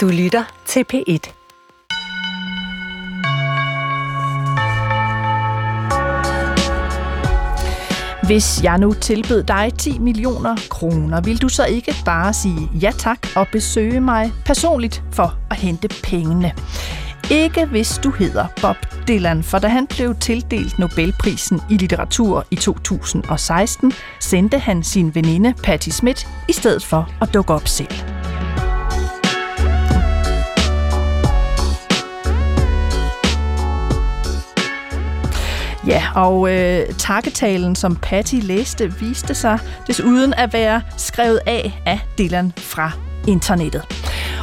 Du lytter til P1. Hvis jeg nu tilbød dig 10 millioner kroner, vil du så ikke bare sige ja tak og besøge mig personligt for at hente pengene? Ikke hvis du hedder Bob Dylan, for da han blev tildelt Nobelprisen i litteratur i 2016, sendte han sin veninde Patti Smith i stedet for at dukke op selv. Ja, og øh, takketalen, som Patty læste, viste sig desuden at være skrevet af af Dylan fra internettet.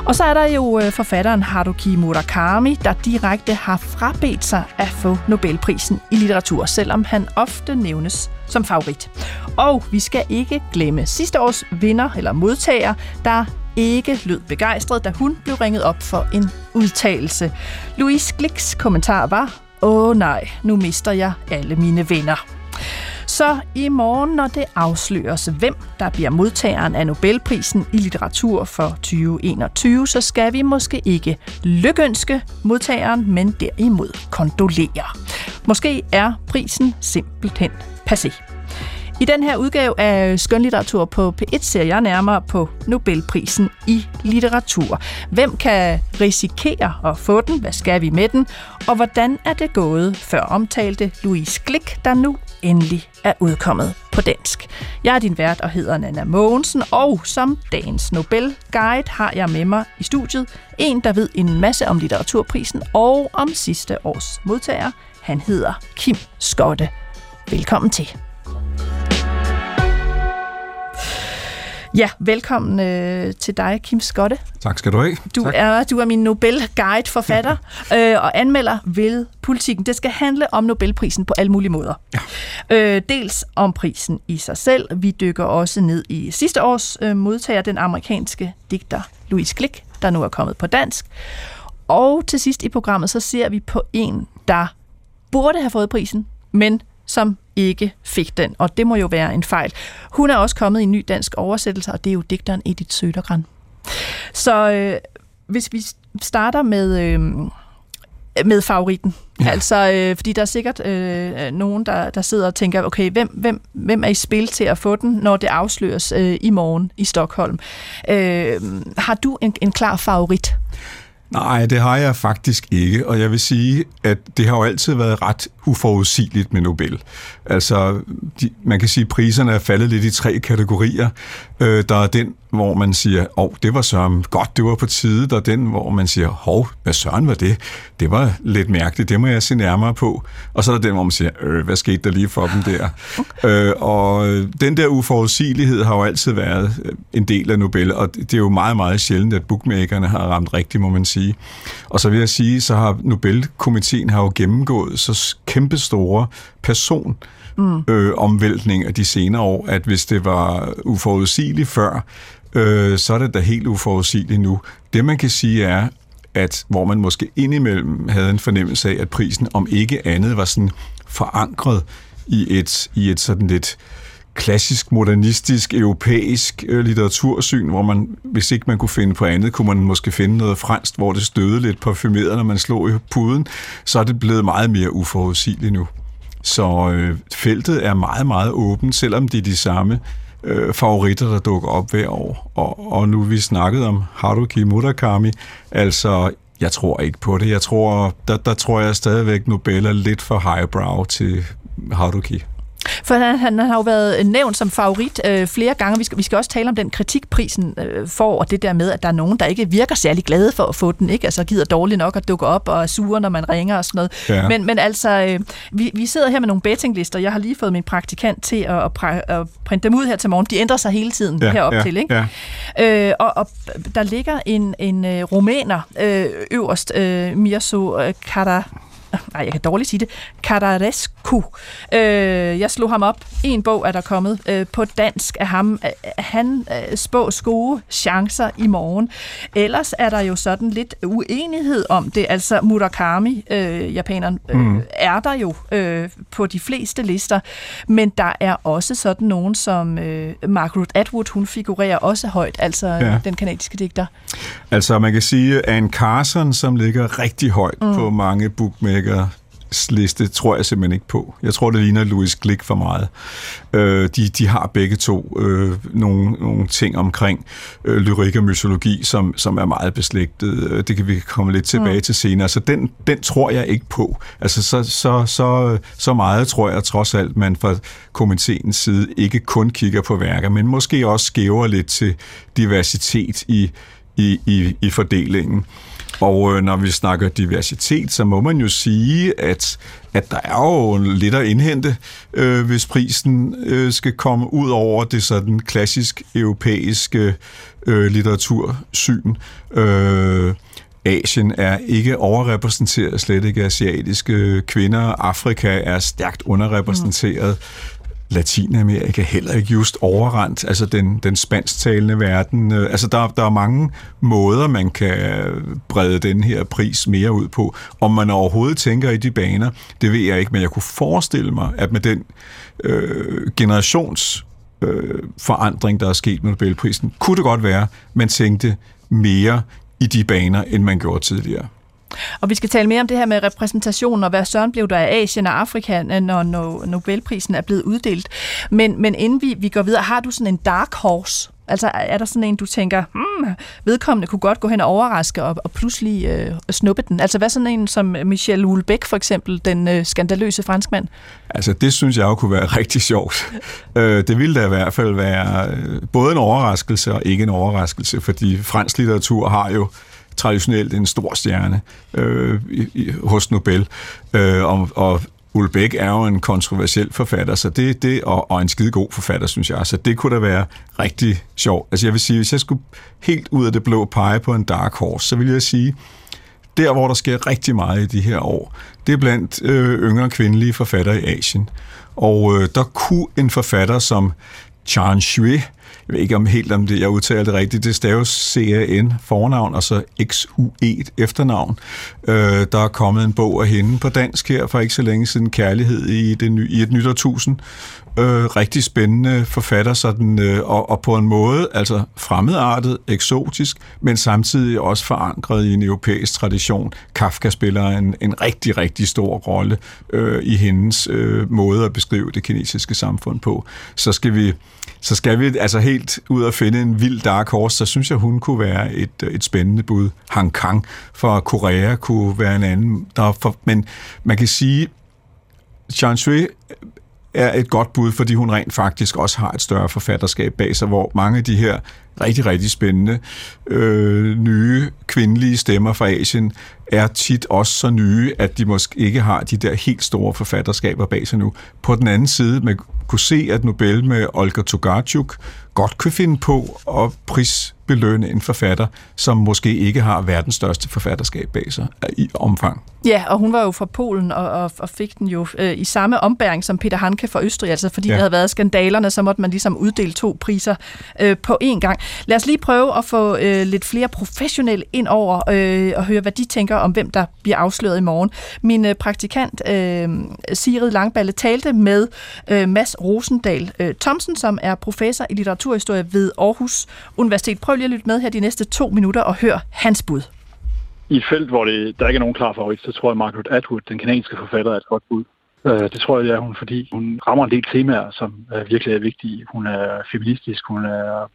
Og så er der jo øh, forfatteren Haruki Murakami, der direkte har frabedt sig at få Nobelprisen i litteratur, selvom han ofte nævnes som favorit. Og vi skal ikke glemme sidste års vinder eller modtager, der ikke lød begejstret, da hun blev ringet op for en udtalelse. Louise Glicks kommentar var, åh nej, nu mister jeg alle mine venner. Så i morgen, når det afsløres, hvem der bliver modtageren af Nobelprisen i litteratur for 2021, så skal vi måske ikke lykønske modtageren, men derimod kondolere. Måske er prisen simpelthen passé. I den her udgave af Skønlitteratur på P1 ser jeg nærmere på Nobelprisen i litteratur. Hvem kan risikere at få den? Hvad skal vi med den? Og hvordan er det gået før omtalte Louise Glick, der nu endelig er udkommet på dansk. Jeg er din vært og hedder Nana Mogensen, og som dagens Nobel-guide har jeg med mig i studiet en, der ved en masse om litteraturprisen og om sidste års modtager. Han hedder Kim Skotte. Velkommen til. Ja, velkommen øh, til dig, Kim Skotte. Tak skal du have. Du, tak. er, du er min Nobel-guide, forfatter øh, og anmelder ved politikken. Det skal handle om Nobelprisen på alle mulige måder. Ja. Øh, dels om prisen i sig selv. Vi dykker også ned i sidste års øh, modtager, den amerikanske digter Louise Glick, der nu er kommet på dansk. Og til sidst i programmet, så ser vi på en, der burde have fået prisen, men som ikke fik den, og det må jo være en fejl. Hun er også kommet i en ny dansk oversættelse, og det er jo digteren Edith Sødergran. Så øh, hvis vi starter med, øh, med favoritten, ja. altså øh, fordi der er sikkert øh, nogen, der, der sidder og tænker, okay, hvem, hvem, hvem er i spil til at få den, når det afsløres øh, i morgen i Stockholm? Øh, har du en, en klar favorit? Nej, det har jeg faktisk ikke, og jeg vil sige, at det har jo altid været ret uforudsigeligt med Nobel. Altså, de, man kan sige, at priserne er faldet lidt i tre kategorier. Øh, der er den, hvor man siger, åh, oh, det var så godt, det var på tide. Der er den, hvor man siger, hov, hvad søren var det? Det var lidt mærkeligt, det må jeg se nærmere på. Og så er der den, hvor man siger, øh, hvad skete der lige for dem der? øh, og den der uforudsigelighed har jo altid været en del af Nobel, og det er jo meget, meget sjældent, at bookmakerne har ramt rigtigt, må man sige. Og så vil jeg sige, så har Nobelkomiteen har jo gennemgået så kæmpe store person mm. øh, omvæltning af de senere år, at hvis det var uforudsigeligt før, øh, så er det da helt uforudsigeligt nu. Det man kan sige er, at hvor man måske indimellem havde en fornemmelse af, at prisen om ikke andet var sådan forankret i et, i et sådan lidt klassisk, modernistisk, europæisk øh, litteratursyn, hvor man, hvis ikke man kunne finde på andet, kunne man måske finde noget fransk, hvor det stødede lidt parfumeret, når man slog i puden, så er det blevet meget mere uforudsigeligt nu. Så øh, feltet er meget, meget åbent, selvom det er de samme øh, favoritter, der dukker op hver år. Og, og nu vi snakkede om Haruki Murakami, altså jeg tror ikke på det. Jeg tror, der, der tror jeg stadigvæk, Nobel er lidt for highbrow til Haruki. For han, han har jo været nævnt som favorit øh, flere gange. Vi skal, vi skal også tale om den kritikprisen øh, for, og det der med, at der er nogen, der ikke virker særlig glade for at få den, ikke? Altså gider dårligt nok at dukke op og er sure, når man ringer og sådan noget. Ja. Men, men altså, øh, vi, vi sidder her med nogle bettinglister. Jeg har lige fået min praktikant til at, at, at printe dem ud her til morgen. De ændrer sig hele tiden ja, herop ja, til, ikke? Ja. Øh, og, og der ligger en, en uh, rumæner øh, øverst, øh, Mirso Kara nej, jeg kan dårligt sige det, Cararescu. Øh, jeg slog ham op. En bog er der kommet øh, på dansk af ham. Han øh, spår gode chancer i morgen. Ellers er der jo sådan lidt uenighed om det. Altså Murakami, øh, japaneren, øh, mm. er der jo øh, på de fleste lister. Men der er også sådan nogen som øh, Margaret Atwood, hun figurerer også højt, altså ja. den kanadiske digter. Altså man kan sige, at en Carson, som ligger rigtig højt mm. på mange bookmaker liste tror jeg simpelthen ikke på. Jeg tror, det ligner Louis Glick for meget. Øh, de, de har begge to øh, nogle, nogle ting omkring øh, lyrik og mytologi, som, som er meget beslægtet. Øh, det kan vi komme lidt tilbage mm. til senere. Så den, den tror jeg ikke på. Altså, så, så, så, så meget tror jeg trods alt, man fra komiteens side ikke kun kigger på værker, men måske også skæver lidt til diversitet i, i, i, i fordelingen. Og øh, når vi snakker diversitet, så må man jo sige, at, at der er jo lidt at indhente, øh, hvis prisen øh, skal komme ud over det sådan klassisk europæiske øh, litteratursyn. Øh, Asien er ikke overrepræsenteret, slet ikke asiatiske kvinder. Afrika er stærkt underrepræsenteret. Latinamerika heller ikke just overrendt, altså den, den spansktalende verden. Øh, altså der, der er mange måder, man kan øh, brede den her pris mere ud på. Om man overhovedet tænker i de baner, det ved jeg ikke, men jeg kunne forestille mig, at med den øh, generations øh, forandring, der er sket med Nobelprisen, kunne det godt være, man tænkte mere i de baner, end man gjorde tidligere. Og vi skal tale mere om det her med repræsentation, og hvad søren blev der af Asien og Afrika, øh, når Nobelprisen er blevet uddelt. Men, men inden vi, vi går videre, har du sådan en dark horse? Altså er der sådan en, du tænker, hmm, vedkommende kunne godt gå hen og overraske og, og pludselig øh, snuppe den? Altså hvad sådan en som Michel Houellebecq for eksempel, den øh, skandaløse franskmand? Altså det synes jeg jo kunne være rigtig sjovt. Øh, det ville da i hvert fald være øh, både en overraskelse og ikke en overraskelse, fordi fransk litteratur har jo traditionelt en stor stjerne øh, i, i, hos Nobel. Øh, og, og Ulbæk er jo en kontroversiel forfatter, så det, det og, og en skide god forfatter, synes jeg. Så det kunne da være rigtig sjovt. Altså jeg vil sige, hvis jeg skulle helt ud af det blå pege på en dark horse, så vil jeg sige, der hvor der sker rigtig meget i de her år, det er blandt øh, yngre kvindelige forfattere i Asien. Og øh, der kunne en forfatter som Chan Shui, jeg ved ikke om helt om det, jeg udtaler det rigtigt, det staves C-A-N fornavn, og så X-U-E efternavn. Øh, der er kommet en bog af hende på dansk her for ikke så længe siden, Kærlighed i, det ny, i et nyt årtusind. Øh, rigtig spændende forfatter, sådan, øh, og, og på en måde altså fremmedartet, eksotisk, men samtidig også forankret i en europæisk tradition. Kafka spiller en, en rigtig, rigtig stor rolle øh, i hendes øh, måde at beskrive det kinesiske samfund på. Så skal vi så skal vi altså helt ud og finde en vild dark horse, så synes jeg, hun kunne være et, et spændende bud. Hang Kang fra Korea kunne være en anden. Der for, men man kan sige, Jean Shui er et godt bud, fordi hun rent faktisk også har et større forfatterskab bag sig, hvor mange af de her rigtig, rigtig spændende øh, nye kvindelige stemmer fra Asien er tit også så nye, at de måske ikke har de der helt store forfatterskaber bag sig nu. På den anden side, man kunne se, at Nobel med Olga Tokarczuk godt kunne finde på at prisbelønne en forfatter, som måske ikke har verdens største forfatterskab bag sig i omfang. Ja, og hun var jo fra Polen og, og, og fik den jo øh, i samme ombæring som Peter Hanke fra Østrig, altså fordi ja. der havde været skandalerne, så måtte man ligesom uddele to priser øh, på én gang. Lad os lige prøve at få øh, lidt flere professionelle ind over øh, og høre, hvad de tænker om, hvem der bliver afsløret i morgen. Min øh, praktikant øh, Sigrid Langballe talte med øh, Mads Rosendal øh, Thomsen, som er professor i litteraturhistorie ved Aarhus Universitet. Prøv lige at lytte med her de næste to minutter og hør hans bud. I et felt, hvor det, der ikke er nogen klar favorit, så tror jeg, Margaret Atwood, den kanadiske forfatter, er et godt bud. Øh, det tror jeg, det er hun, fordi hun rammer en del temaer, som er virkelig er vigtige. Hun er feministisk, hun er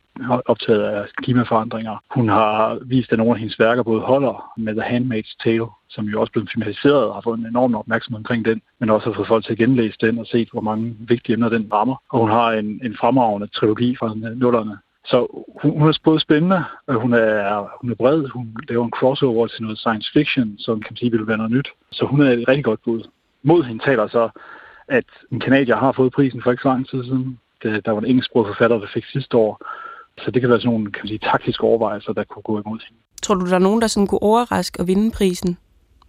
optaget af klimaforandringer. Hun har vist, at nogle af hendes værker både holder med The Handmaid's Tale, som jo også er blevet filmatiseret og har fået en enorm opmærksomhed omkring den, men også har fået folk til at genlæse den og set, hvor mange vigtige emner den rammer. Og hun har en, en fremragende trilogi fra nullerne, så hun, hun er både spændende, og hun er, hun er bred, hun laver en crossover til noget science fiction, som kan sige vil være noget nyt. Så hun er et rigtig godt bud. Mod hende taler så, at en kanadier har fået prisen for ikke så lang tid siden. Det, der var en engelsksproget forfatter, der fik sidste år. Så det kan være sådan nogle kan man sige, taktiske overvejelser, der kunne gå imod hende. Tror du, der er nogen, der sådan kunne overraske og vinde prisen,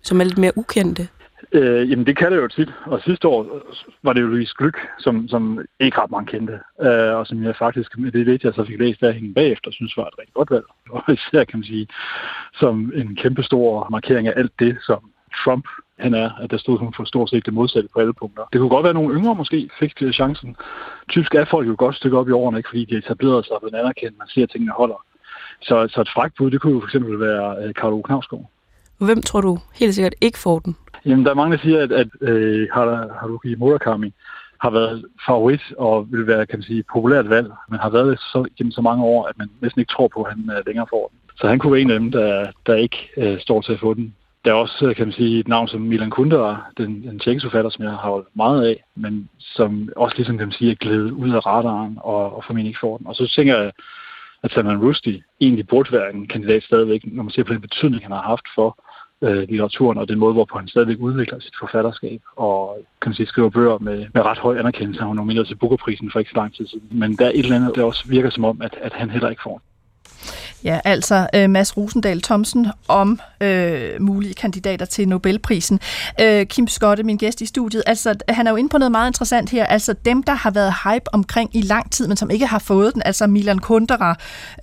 som er lidt mere ukendte? Øh, jamen, det kan det jo tit. Og sidste år øh, var det jo Louise Glück, som, som ikke ret mange kendte. Øh, og som jeg faktisk, det ved jeg så fik læst af hende bagefter, synes var et rigtig godt valg. Og især kan man sige, som en kæmpe stor markering af alt det, som Trump han er, at der stod hun for stort set det modsatte på alle punkter. Det kunne godt være, at nogle yngre måske fik chancen. Typisk er folk jo et godt stykke op i årene, ikke fordi de etablerede sig og blevet anerkendt, man ser, at tingene holder. Så, så et fragtbud, det kunne jo for eksempel være øh, Karl Karl Knavsgaard. Hvem tror du helt sikkert ikke får den? Jamen, der er mange, der siger, at, at øh, Haruki Murakami har været favorit og vil være, kan man sige, populært valg, men har været det så, gennem så mange år, at man næsten ikke tror på, at han øh, længere får den. Så han kunne være en af dem, der, der ikke øh, står til at få den. Der er også, øh, kan man sige, et navn som Milan Kundera, den, den tjekkiske forfatter, som jeg har holdt meget af, men som også ligesom kan man sige, er glædet ud af radaren og, og formentlig ikke får den. Og så tænker jeg, at Salman Rushdie egentlig burde være en kandidat stadigvæk, når man ser på den betydning, han har haft for øh, litteraturen og den måde, hvorpå han stadigvæk udvikler sit forfatterskab og kan man sige, skriver bøger med, med ret høj anerkendelse. Han var nomineret til Bookerprisen for ikke så lang tid siden. Men der er et eller andet, der også virker som om, at, at han heller ikke får Ja, altså uh, Mads Rosendal Thomsen om øh, mulige kandidater til Nobelprisen. Øh, Kim Skotte, min gæst i studiet, altså han er jo inde på noget meget interessant her. Altså dem, der har været hype omkring i lang tid, men som ikke har fået den, altså Milan Kundera,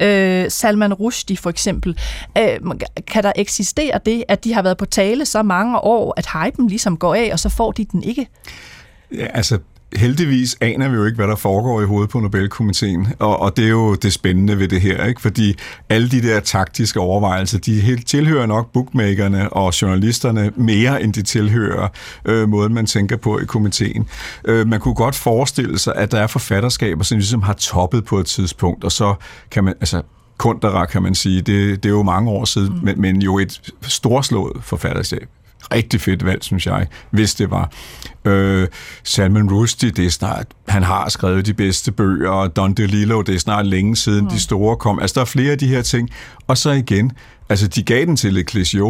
øh, Salman Rushdie for eksempel. Øh, kan der eksistere det, at de har været på tale så mange år, at hypen ligesom går af, og så får de den ikke? Ja, altså heldigvis aner vi jo ikke, hvad der foregår i hovedet på Nobelkomiteen, og, og det er jo det spændende ved det her, ikke? fordi alle de der taktiske overvejelser, de helt tilhører nok bookmakerne og journalisterne mere, end de tilhører øh, måden, man tænker på i komiteen. Øh, man kunne godt forestille sig, at der er forfatterskaber, som ligesom har toppet på et tidspunkt, og så kan man, altså Kundera, kan man sige. Det, det er jo mange år siden, mm. men, men jo et storslået forfatterskab rigtig fedt valg, synes jeg, hvis det var. Øh, Salman Rushdie, det er snart, han har skrevet de bedste bøger, og Don DeLillo, det er snart længe siden, mm. de store kom. Altså, der er flere af de her ting. Og så igen, altså, de gav den til Le Clichy,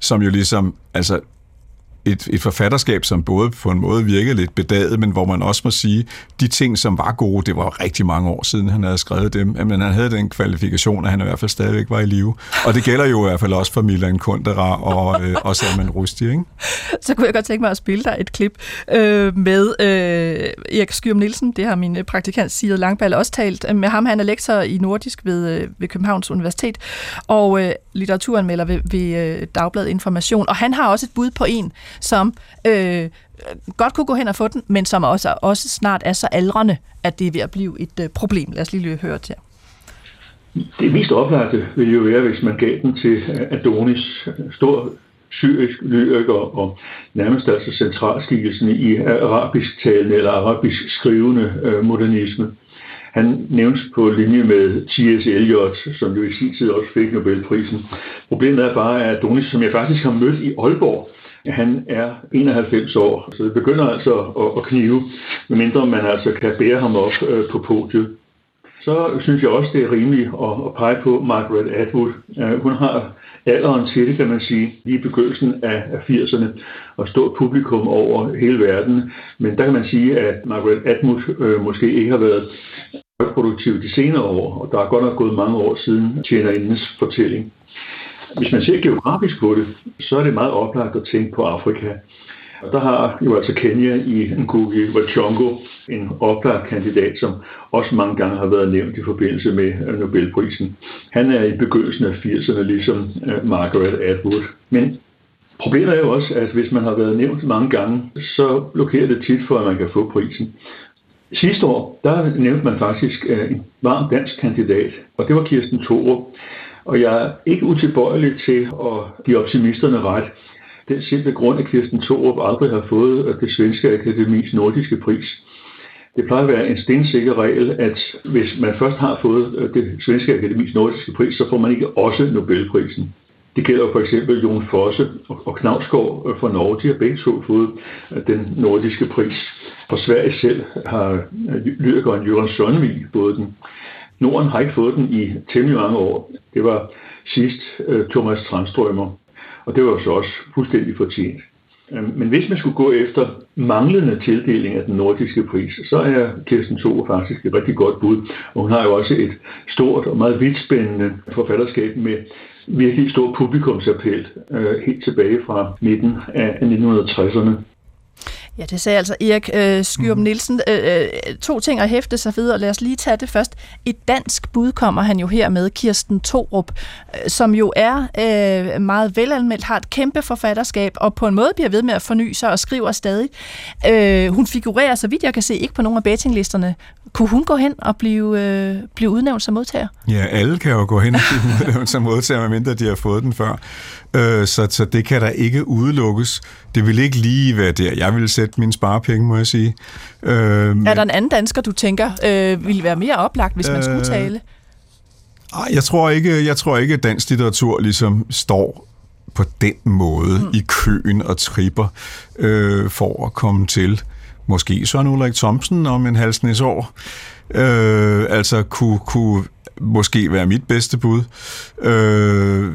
som jo ligesom, altså, et, et forfatterskab, som både på en måde virkede lidt bedaget, men hvor man også må sige, de ting, som var gode, det var rigtig mange år siden, han havde skrevet dem, men han havde den kvalifikation, at han i hvert fald stadigvæk var i live. Og det gælder jo i hvert fald også for Milan Kundera og, øh, og Salman Rushdie, ikke? Så kunne jeg godt tænke mig at spille dig et klip øh, med øh, Erik Skyrum Nielsen, det har min øh, praktikant Sigrid Langballe også talt øh, med ham. Han er lektor i nordisk ved, øh, ved Københavns Universitet, og øh, litteraturanmelder ved, ved øh, Dagbladet Information, og han har også et bud på en, som øh, godt kunne gå hen og få den, men som også, også snart er så aldrende, at det er ved at blive et øh, problem. Lad os lige høre til. Det mest oplagte ville jo være, hvis man gav den til øh, Adonis, øh, stor syrisk lyriker og nærmest altså centralskikkelsen i arabisk talende eller arabisk skrivende øh, modernisme. Han nævnes på linje med T.S. Eliot, som jo i sin tid også fik Nobelprisen. Problemet er bare, at Adonis, som jeg faktisk har mødt i Aalborg, han er 91 år, så det begynder altså at, at knive, medmindre man altså kan bære ham op øh, på podiet. Så synes jeg også, det er rimeligt at, at pege på Margaret Atwood. Øh, hun har alderen til det, kan man sige, lige i begyndelsen af, af 80'erne, og stort publikum over hele verden. Men der kan man sige, at Margaret Atwood øh, måske ikke har været produktiv de senere år, og der er godt nok gået mange år siden tjenerindens fortælling. Hvis man ser geografisk på det, så er det meget oplagt at tænke på Afrika. Og der har jo altså Kenya i Ngugi Wachongo en oplagt kandidat, som også mange gange har været nævnt i forbindelse med øh, Nobelprisen. Han er i begyndelsen af 80'erne ligesom øh, Margaret Atwood. Men problemet er jo også, at hvis man har været nævnt mange gange, så blokerer det tit for, at man kan få prisen. Sidste år, der nævnte man faktisk øh, en varm dansk kandidat, og det var Kirsten Thorup. Og jeg er ikke utilbøjelig til at give optimisterne ret. Den simple grund, at Kirsten Thorup aldrig har fået øh, det svenske akademis nordiske pris. Det plejer at være en stensikker regel, at hvis man først har fået øh, det svenske akademis nordiske pris, så får man ikke også Nobelprisen. Det gælder for eksempel Jon Fosse og Knavsgaard øh, fra Norge. De har begge to fået den nordiske pris. For Sverige selv har lyrikeren Jørgen Sundvig fået den. Norden har ikke fået den i temmelig mange år. Det var sidst øh, Thomas Tranströmer, og det var så også fuldstændig fortjent. Øhm, men hvis man skulle gå efter manglende tildeling af den nordiske pris, så er Kirsten Thor faktisk et rigtig godt bud. Og hun har jo også et stort og meget vidtspændende forfatterskab med virkelig stor publikumsappel øh, helt tilbage fra midten af 1960'erne. Ja, det sagde altså Erik øh, Skyrum mm. Nielsen. Øh, øh, to ting at hæfte sig videre. Lad os lige tage det først. Et dansk bud kommer han jo her med, Kirsten Torup, øh, som jo er øh, meget velanmeldt, har et kæmpe forfatterskab, og på en måde bliver ved med at forny sig og skriver stadig. Øh, hun figurerer, så vidt jeg kan se, ikke på nogen af bettinglisterne. Kunne hun gå hen og blive, øh, blive udnævnt som modtager? Ja, alle kan jo gå hen og blive udnævnt som modtager, medmindre de har fået den før. Øh, så, så det kan der ikke udelukkes. Det vil ikke lige være der. Jeg vil sætte mine sparepenge, må jeg sige. Øh, er der en anden dansker, du tænker øh, ville være mere oplagt, hvis man øh, skulle tale? Ej, jeg tror ikke, jeg tror ikke, at dansk litteratur ligesom står på den måde mm. i køen og tripper øh, for at komme til. Måske Søren Ulrik Thomsen om en halsnæs år. Øh, altså kunne, kunne måske være mit bedste bud. Øh,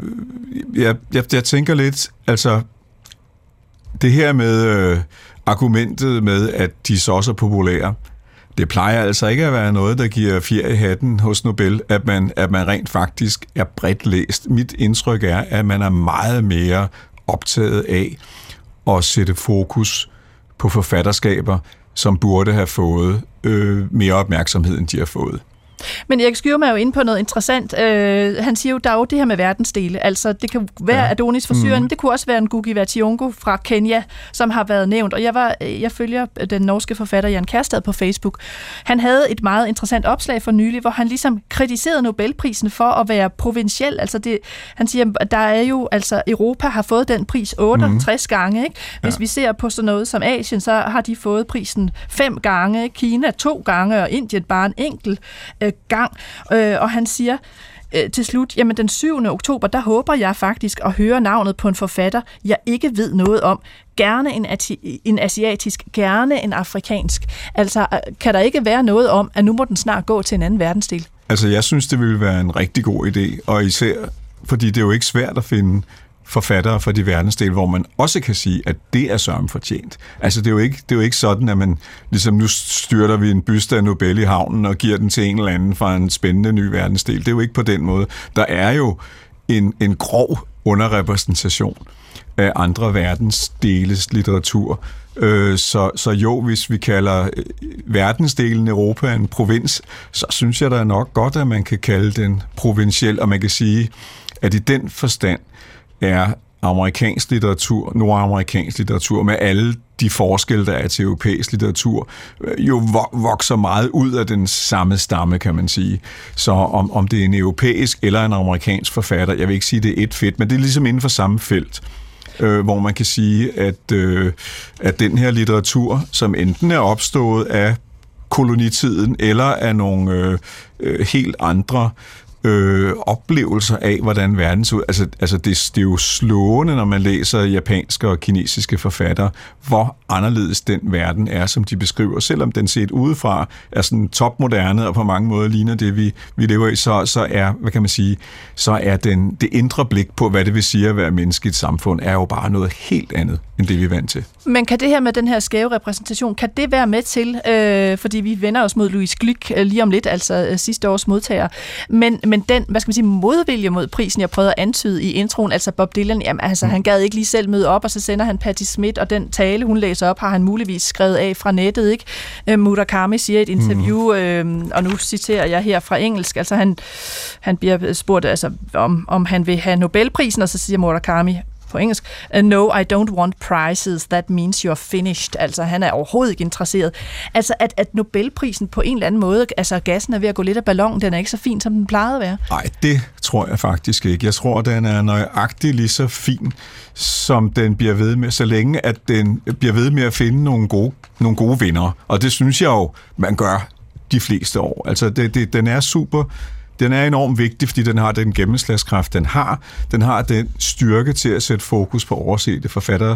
jeg, jeg, jeg tænker lidt, altså det her med øh, argumentet med, at de så også er populære, det plejer altså ikke at være noget, der giver fjer i hatten hos Nobel, at man, at man rent faktisk er bredt læst. Mit indtryk er, at man er meget mere optaget af at sætte fokus på forfatterskaber, som burde have fået øh, mere opmærksomhed, end de har fået. Men Erik Skyrum er jo inde på noget interessant. Øh, han siger jo, der er jo det her med verdensdele. Altså, det kan være ja. Adonis fra Syrien, mm. men det kunne også være en Gugi Vationgo fra Kenya, som har været nævnt. Og jeg, var, jeg følger den norske forfatter Jan Kærstad på Facebook. Han havde et meget interessant opslag for nylig, hvor han ligesom kritiserede Nobelprisen for at være provinciel. Altså, det, han siger, at der er jo, altså, Europa har fået den pris 68 mm. gange. Ikke? Hvis ja. vi ser på sådan noget som Asien, så har de fået prisen fem gange, Kina to gange, og Indien bare en enkelt øh, Øh, gang. Øh, og han siger øh, til slut, jamen den 7. oktober, der håber jeg faktisk at høre navnet på en forfatter, jeg ikke ved noget om. Gerne en, en asiatisk, gerne en afrikansk. Altså, øh, kan der ikke være noget om, at nu må den snart gå til en anden verdensdel? Altså, jeg synes, det ville være en rigtig god idé, og især fordi det er jo ikke svært at finde forfattere fra de verdensdele, hvor man også kan sige, at det er sørme fortjent. Altså det er, jo ikke, det er jo ikke sådan, at man ligesom nu styrter vi en byste af Nobel i havnen og giver den til en eller anden fra en spændende ny verdensdel. Det er jo ikke på den måde. Der er jo en, en grov underrepræsentation af andre verdensdeles litteratur. Øh, så, så jo, hvis vi kalder øh, verdensdelen Europa en provins, så synes jeg da nok godt, at man kan kalde den provinciel, og man kan sige, at i den forstand, er amerikansk litteratur, nordamerikansk litteratur, med alle de forskelle, der er til europæisk litteratur, øh, jo vokser meget ud af den samme stamme, kan man sige. Så om, om det er en europæisk eller en amerikansk forfatter, jeg vil ikke sige, det er et fedt, men det er ligesom inden for samme felt øh, hvor man kan sige, at, øh, at den her litteratur, som enten er opstået af kolonitiden eller af nogle øh, øh helt andre øh, oplevelser af, hvordan verden ser ud. Altså, altså det, det er jo slående, når man læser japanske og kinesiske forfattere, hvor anderledes den verden er, som de beskriver. Selvom den set udefra er sådan topmoderne og på mange måder ligner det, vi, vi lever i, så, så er, hvad kan man sige, så er den, det indre blik på, hvad det vil sige at være menneske i et samfund, er jo bare noget helt andet, end det vi er vant til. Men kan det her med den her skæve repræsentation, kan det være med til, øh, fordi vi vender os mod Louis Glück øh, lige om lidt, altså øh, sidste års modtager, men, men den, hvad skal man sige, modvilje mod prisen, jeg prøvede at antyde i introen, altså Bob Dylan, jamen, altså mm. han gad ikke lige selv møde op, og så sender han Patti Smith, og den tale, hun læser op, har han muligvis skrevet af fra nettet, ikke? Øh, Murakami siger i et interview, mm. øh, og nu citerer jeg her fra engelsk, altså han, han bliver spurgt, altså, om, om han vil have Nobelprisen, og så siger Murakami, på engelsk, uh, no, I don't want prizes, that means you're finished. Altså, han er overhovedet ikke interesseret. Altså, at, at Nobelprisen på en eller anden måde, altså gassen er ved at gå lidt af ballonen, den er ikke så fin, som den plejede at være. Nej, det tror jeg faktisk ikke. Jeg tror, den er nøjagtig lige så fin, som den bliver ved med, så længe at den bliver ved med at finde nogle gode, nogle gode vinder. Og det synes jeg jo, man gør de fleste år. Altså, det, det, den er super den er enormt vigtig, fordi den har den gennemslagskraft, den har. Den har den styrke til at sætte fokus på oversete forfatter,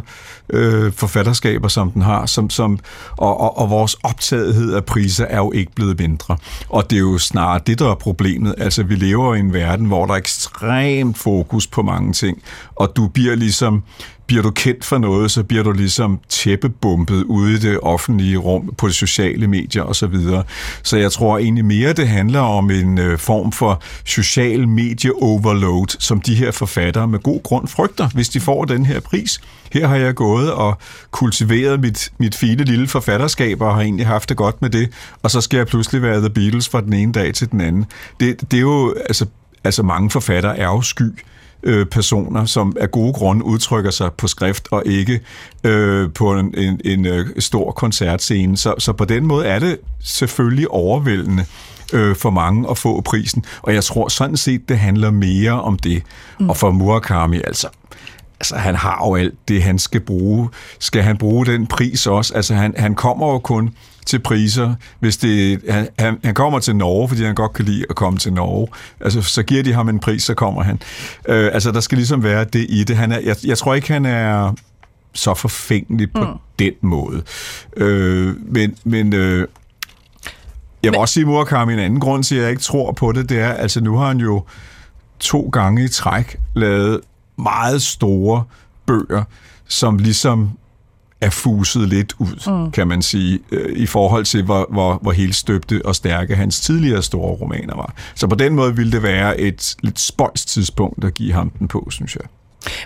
øh, forfatterskaber, som den har, som, som, og, og, og vores optagethed af priser er jo ikke blevet mindre. Og det er jo snarere det, der er problemet. Altså, vi lever i en verden, hvor der er ekstremt fokus på mange ting, og du bliver ligesom bliver du kendt for noget, så bliver du ligesom tæppebumpet ude i det offentlige rum, på de sociale medier osv. Så, videre. så jeg tror egentlig mere, det handler om en øh, form for social medie-overload, som de her forfattere med god grund frygter, hvis de får den her pris. Her har jeg gået og kultiveret mit, mit fine lille forfatterskab, og har egentlig haft det godt med det, og så skal jeg pludselig være The Beatles fra den ene dag til den anden. Det, det er jo, altså, altså mange forfattere er jo sky øh, personer, som af gode grunde udtrykker sig på skrift og ikke øh, på en, en, en øh, stor koncertscene. Så, så på den måde er det selvfølgelig overvældende øh, for mange at få prisen. Og jeg tror sådan set, det handler mere om det. Mm. Og for Murakami, altså, altså, han har jo alt det, han skal bruge. Skal han bruge den pris også? Altså, han, han kommer jo kun til priser, hvis det, han, han, han kommer til Norge, fordi han godt kan lide at komme til Norge. Altså, så giver de ham en pris, så kommer han. Øh, altså, der skal ligesom være det i det. Han er, jeg, jeg tror ikke, han er så forfængelig på mm. den måde. Øh, men men øh, jeg vil men... også sige, Murakami, en anden grund til, at jeg ikke tror på det, det er, altså nu har han jo to gange i træk lavet meget store bøger, som ligesom er fuset lidt ud, mm. kan man sige, øh, i forhold til, hvor, hvor, hvor helt støbte og stærke hans tidligere store romaner var. Så på den måde ville det være et lidt spøjst tidspunkt at give ham den på, synes jeg.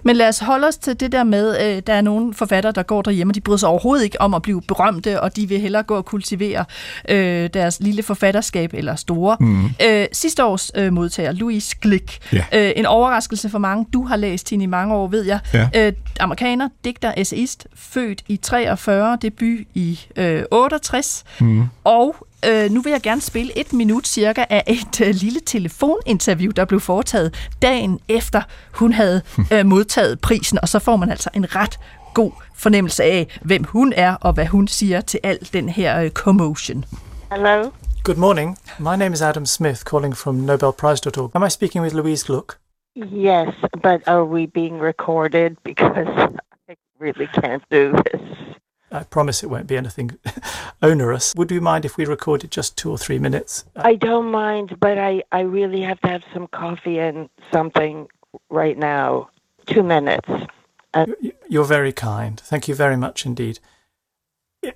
Men lad os holde os til det der med, øh, der er nogle forfattere, der går derhjemme, og de bryder sig overhovedet ikke om at blive berømte, og de vil hellere gå og kultivere øh, deres lille forfatterskab, eller store. Mm. Øh, sidste års øh, modtager, Louis Glick. Ja. Øh, en overraskelse for mange. Du har læst hende i mange år, ved jeg. Ja. Øh, amerikaner, digter, essayist, født i 43, debut i øh, 68, mm. og øh, nu vil jeg gerne spille et minut cirka af et øh, lille telefoninterview, der blev foretaget dagen efter hun havde øh, modtaget prisen, og så får man altså en ret god fornemmelse af, hvem hun er, og hvad hun siger til al den her øh, commotion. Hello? Good morning. My name is Adam Smith, calling from NobelPrize.org. Am I speaking with Louise Gluck? Yes, but are we being recorded? Because I really can't do this. I promise it won't be anything onerous. Would you mind if we recorded just two or three minutes? I don't mind, but I, I really have to have some coffee and something right now. Two minutes. Uh, You're very kind. Thank you very much indeed.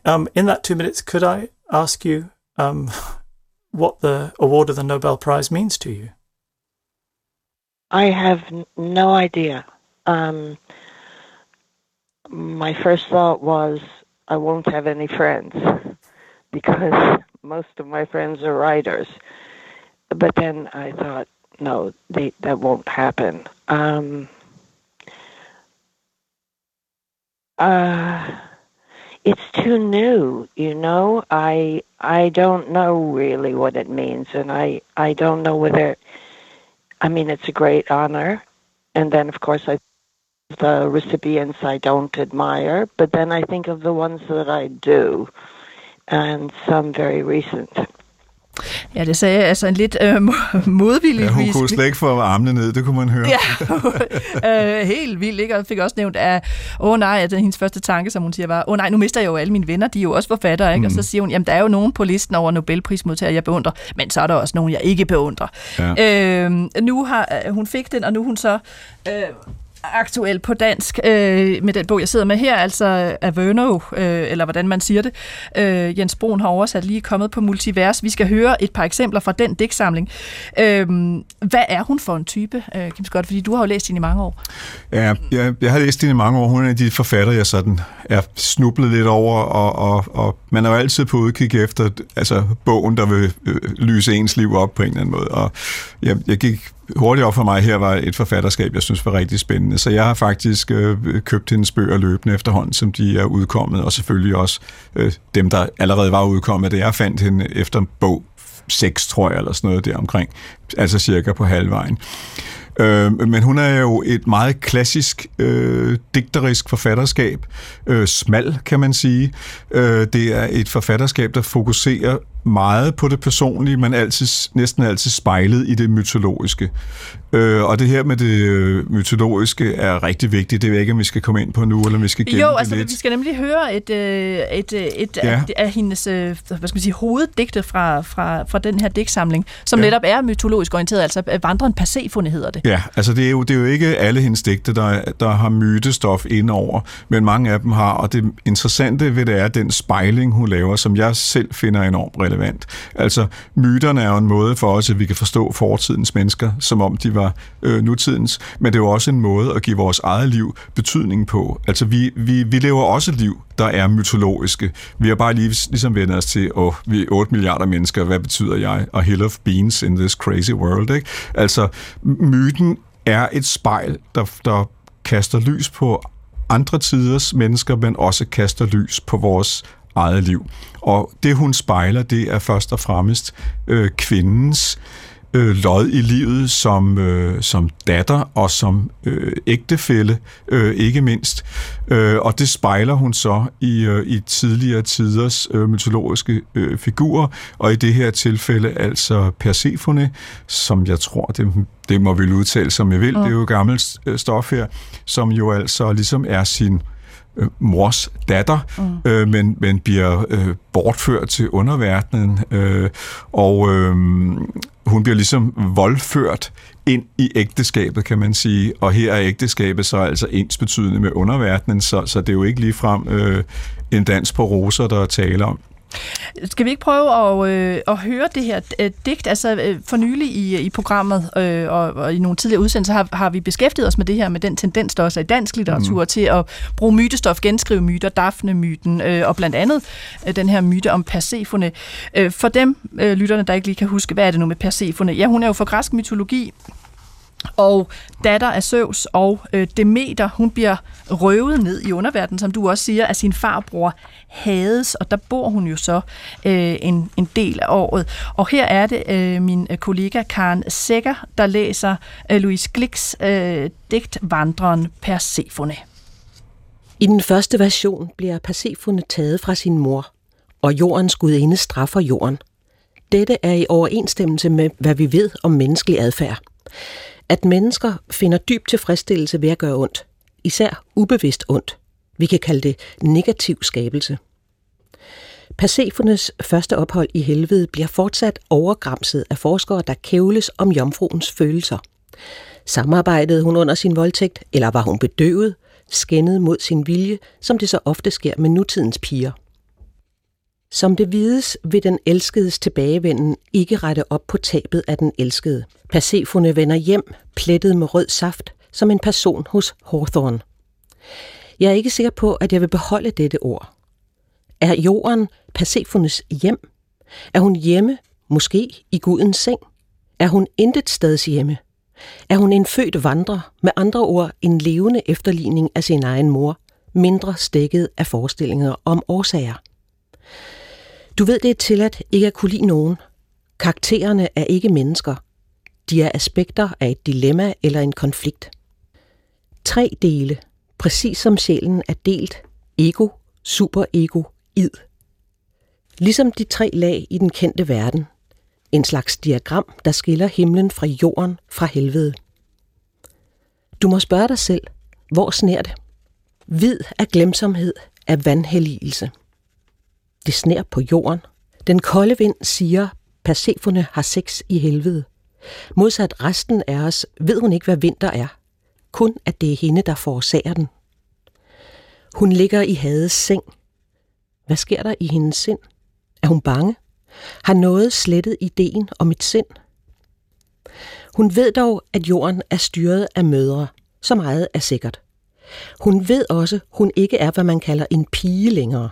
Um, in that two minutes, could I ask you um, what the award of the Nobel Prize means to you? I have no idea. Um, my first thought was I won't have any friends because most of my friends are writers. But then I thought, no, they, that won't happen. Um, uh, it's too new, you know. I I don't know really what it means, and I I don't know whether. I mean, it's a great honor, and then of course I the recipients I don't admire, but then I think of the ones that I do, and some very recent. Ja, det sagde altså en lidt øh, modvillig ja, hun kunne slet ikke få armene ned, det kunne man høre. Ja, øh, helt vildt, ikke? Og fik også nævnt, at åh oh, nej, at hendes første tanke, som hun siger, var, åh oh, nej, nu mister jeg jo alle mine venner, de er jo også forfattere, ikke? Mm. Og så mm. siger hun, jamen der er jo nogen på listen over Nobelprismodtagere, jeg beundrer, men så er der også nogen, jeg ikke beundrer. Ja. Øh, nu har øh, hun fik den, og nu hun så øh, aktuel på dansk øh, med den bog, jeg sidder med her, altså Averno, øh, eller hvordan man siger det. Øh, Jens Broen har oversat lige kommet på Multivers. Vi skal høre et par eksempler fra den digtsamling. Øh, hvad er hun for en type, øh, Kim Scott? Fordi du har jo læst hende i mange år. Ja, jeg, jeg har læst hende i mange år. Hun er en af de forfattere, jeg sådan er snublet lidt over, og, og, og man er jo altid på udkig efter altså, bogen, der vil øh, lyse ens liv op på en eller anden måde. Og jeg, jeg gik hurtigt op for mig her var et forfatterskab, jeg synes var rigtig spændende. Så jeg har faktisk øh, købt hendes bøger løbende efterhånden, som de er udkommet, og selvfølgelig også øh, dem, der allerede var udkommet. Det jeg fandt hende efter bog 6, tror jeg, eller sådan noget der omkring, altså cirka på halvvejen. Øh, men hun er jo et meget klassisk øh, digterisk forfatterskab. Øh, smal, kan man sige. Øh, det er et forfatterskab, der fokuserer meget på det personlige, men altid, næsten altid spejlet i det mytologiske. Øh, og det her med det øh, mytologiske er rigtig vigtigt. Det ved jeg ikke, om vi skal komme ind på nu, eller om vi skal gemme Jo, altså det lidt. vi skal nemlig høre et, øh, et, øh, et, et ja. af, af hendes hvad skal man sige, hoveddigte fra, fra, fra den her digtsamling, som ja. netop er mytologisk orienteret, altså vandren passéfundet hedder det. Ja, altså det er jo, det er jo ikke alle hendes digte, der, der har mytestof indover, men mange af dem har, og det interessante ved det er den spejling, hun laver, som jeg selv finder enormt relevant. Altså, myterne er jo en måde for os, at vi kan forstå fortidens mennesker, som om de var øh, nutidens, men det er jo også en måde at give vores eget liv betydning på. Altså, vi, vi, vi lever også liv, der er mytologiske. Vi har bare lige ligesom vendt os til, åh, vi er 8 milliarder mennesker, hvad betyder jeg? Og hell of beans in this crazy world, ikke? Altså, myten er et spejl, der, der kaster lys på andre tiders mennesker, men også kaster lys på vores eget liv. Og det, hun spejler, det er først og fremmest øh, kvindens øh, lod i livet som, øh, som datter og som øh, ægtefælle, øh, ikke mindst. Øh, og det spejler hun så i, øh, i tidligere tiders øh, mytologiske øh, figurer, og i det her tilfælde altså Persefone, som jeg tror, det, det må vi udtale som jeg vil, mm. det er jo gammelt øh, stof her, som jo altså ligesom er sin øh, mors datter, mm. øh, men, men bliver øh, bortført til underverdenen, øh, og øh, hun bliver ligesom voldført ind i ægteskabet, kan man sige, og her er ægteskabet så altså ens betydende med underverdenen, så, så det er jo ikke ligefrem øh, en dans på roser, der er tale om. Skal vi ikke prøve at, øh, at høre det her øh, digt? Altså øh, for nylig i, i programmet øh, og, og i nogle tidligere udsendelser har, har vi beskæftiget os med det her, med den tendens, der også er i dansk litteratur, mm. til at bruge mytestof, genskrive myter, Daphne-myten øh, og blandt andet øh, den her myte om Persefone. Øh, for dem, øh, lytterne, der ikke lige kan huske, hvad er det nu med Persefone? Ja, hun er jo fra græsk mytologi, og datter af Søvs og øh, Demeter, hun bliver røvet ned i underverdenen, som du også siger, af sin farbror Hades, og der bor hun jo så øh, en, en del af året. Og her er det øh, min øh, kollega Karen Sækker, der læser øh, Louise Glicks øh, digt Vandreren Persefone. I den første version bliver Persefone taget fra sin mor, og jordens gudinde straffer jorden. Dette er i overensstemmelse med, hvad vi ved om menneskelig adfærd at mennesker finder dyb tilfredsstillelse ved at gøre ondt. Især ubevidst ondt. Vi kan kalde det negativ skabelse. Persefones første ophold i helvede bliver fortsat overgramset af forskere, der kævles om jomfruens følelser. Samarbejdede hun under sin voldtægt, eller var hun bedøvet, skændet mod sin vilje, som det så ofte sker med nutidens piger. Som det vides, vil den elskedes tilbagevenden ikke rette op på tabet af den elskede. Persefone vender hjem, plettet med rød saft, som en person hos Hawthorne. Jeg er ikke sikker på, at jeg vil beholde dette ord. Er jorden Persefones hjem? Er hun hjemme, måske i Gudens seng? Er hun intet stads hjemme? Er hun en født vandrer, med andre ord en levende efterligning af sin egen mor, mindre stikket af forestillinger om årsager? Du ved, det er tilladt ikke at kunne lide nogen. Karaktererne er ikke mennesker. De er aspekter af et dilemma eller en konflikt. Tre dele, præcis som sjælen er delt, ego, superego, id. Ligesom de tre lag i den kendte verden. En slags diagram, der skiller himlen fra jorden fra helvede. Du må spørge dig selv, hvor sner det? Hvid er glemsomhed, af vandhelligelse. Det sner på jorden. Den kolde vind siger, Persefone har sex i helvede. Modsat resten af os ved hun ikke, hvad vinter er. Kun at det er hende, der forårsager den. Hun ligger i Hades seng. Hvad sker der i hendes sind? Er hun bange? Har noget slettet ideen om et sind? Hun ved dog, at jorden er styret af mødre. Så meget er sikkert. Hun ved også, hun ikke er, hvad man kalder en pige længere.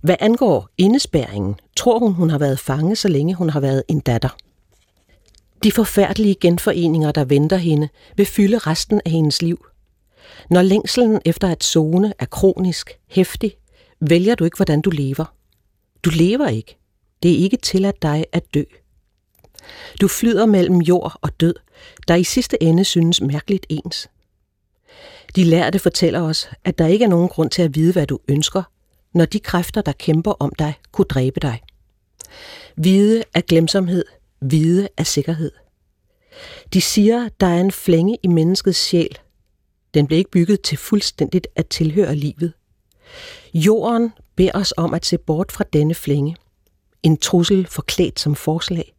Hvad angår indespærringen, tror hun, hun har været fange, så længe hun har været en datter. De forfærdelige genforeninger, der venter hende, vil fylde resten af hendes liv. Når længselen efter at zone er kronisk, hæftig, vælger du ikke, hvordan du lever. Du lever ikke. Det er ikke tilladt dig at dø. Du flyder mellem jord og død, der i sidste ende synes mærkeligt ens. De lærte fortæller os, at der ikke er nogen grund til at vide, hvad du ønsker, når de kræfter, der kæmper om dig, kunne dræbe dig. Vide er glemsomhed, vide er sikkerhed. De siger, der er en flænge i menneskets sjæl. Den blev ikke bygget til fuldstændigt at tilhøre livet. Jorden beder os om at se bort fra denne flænge. En trussel forklædt som forslag.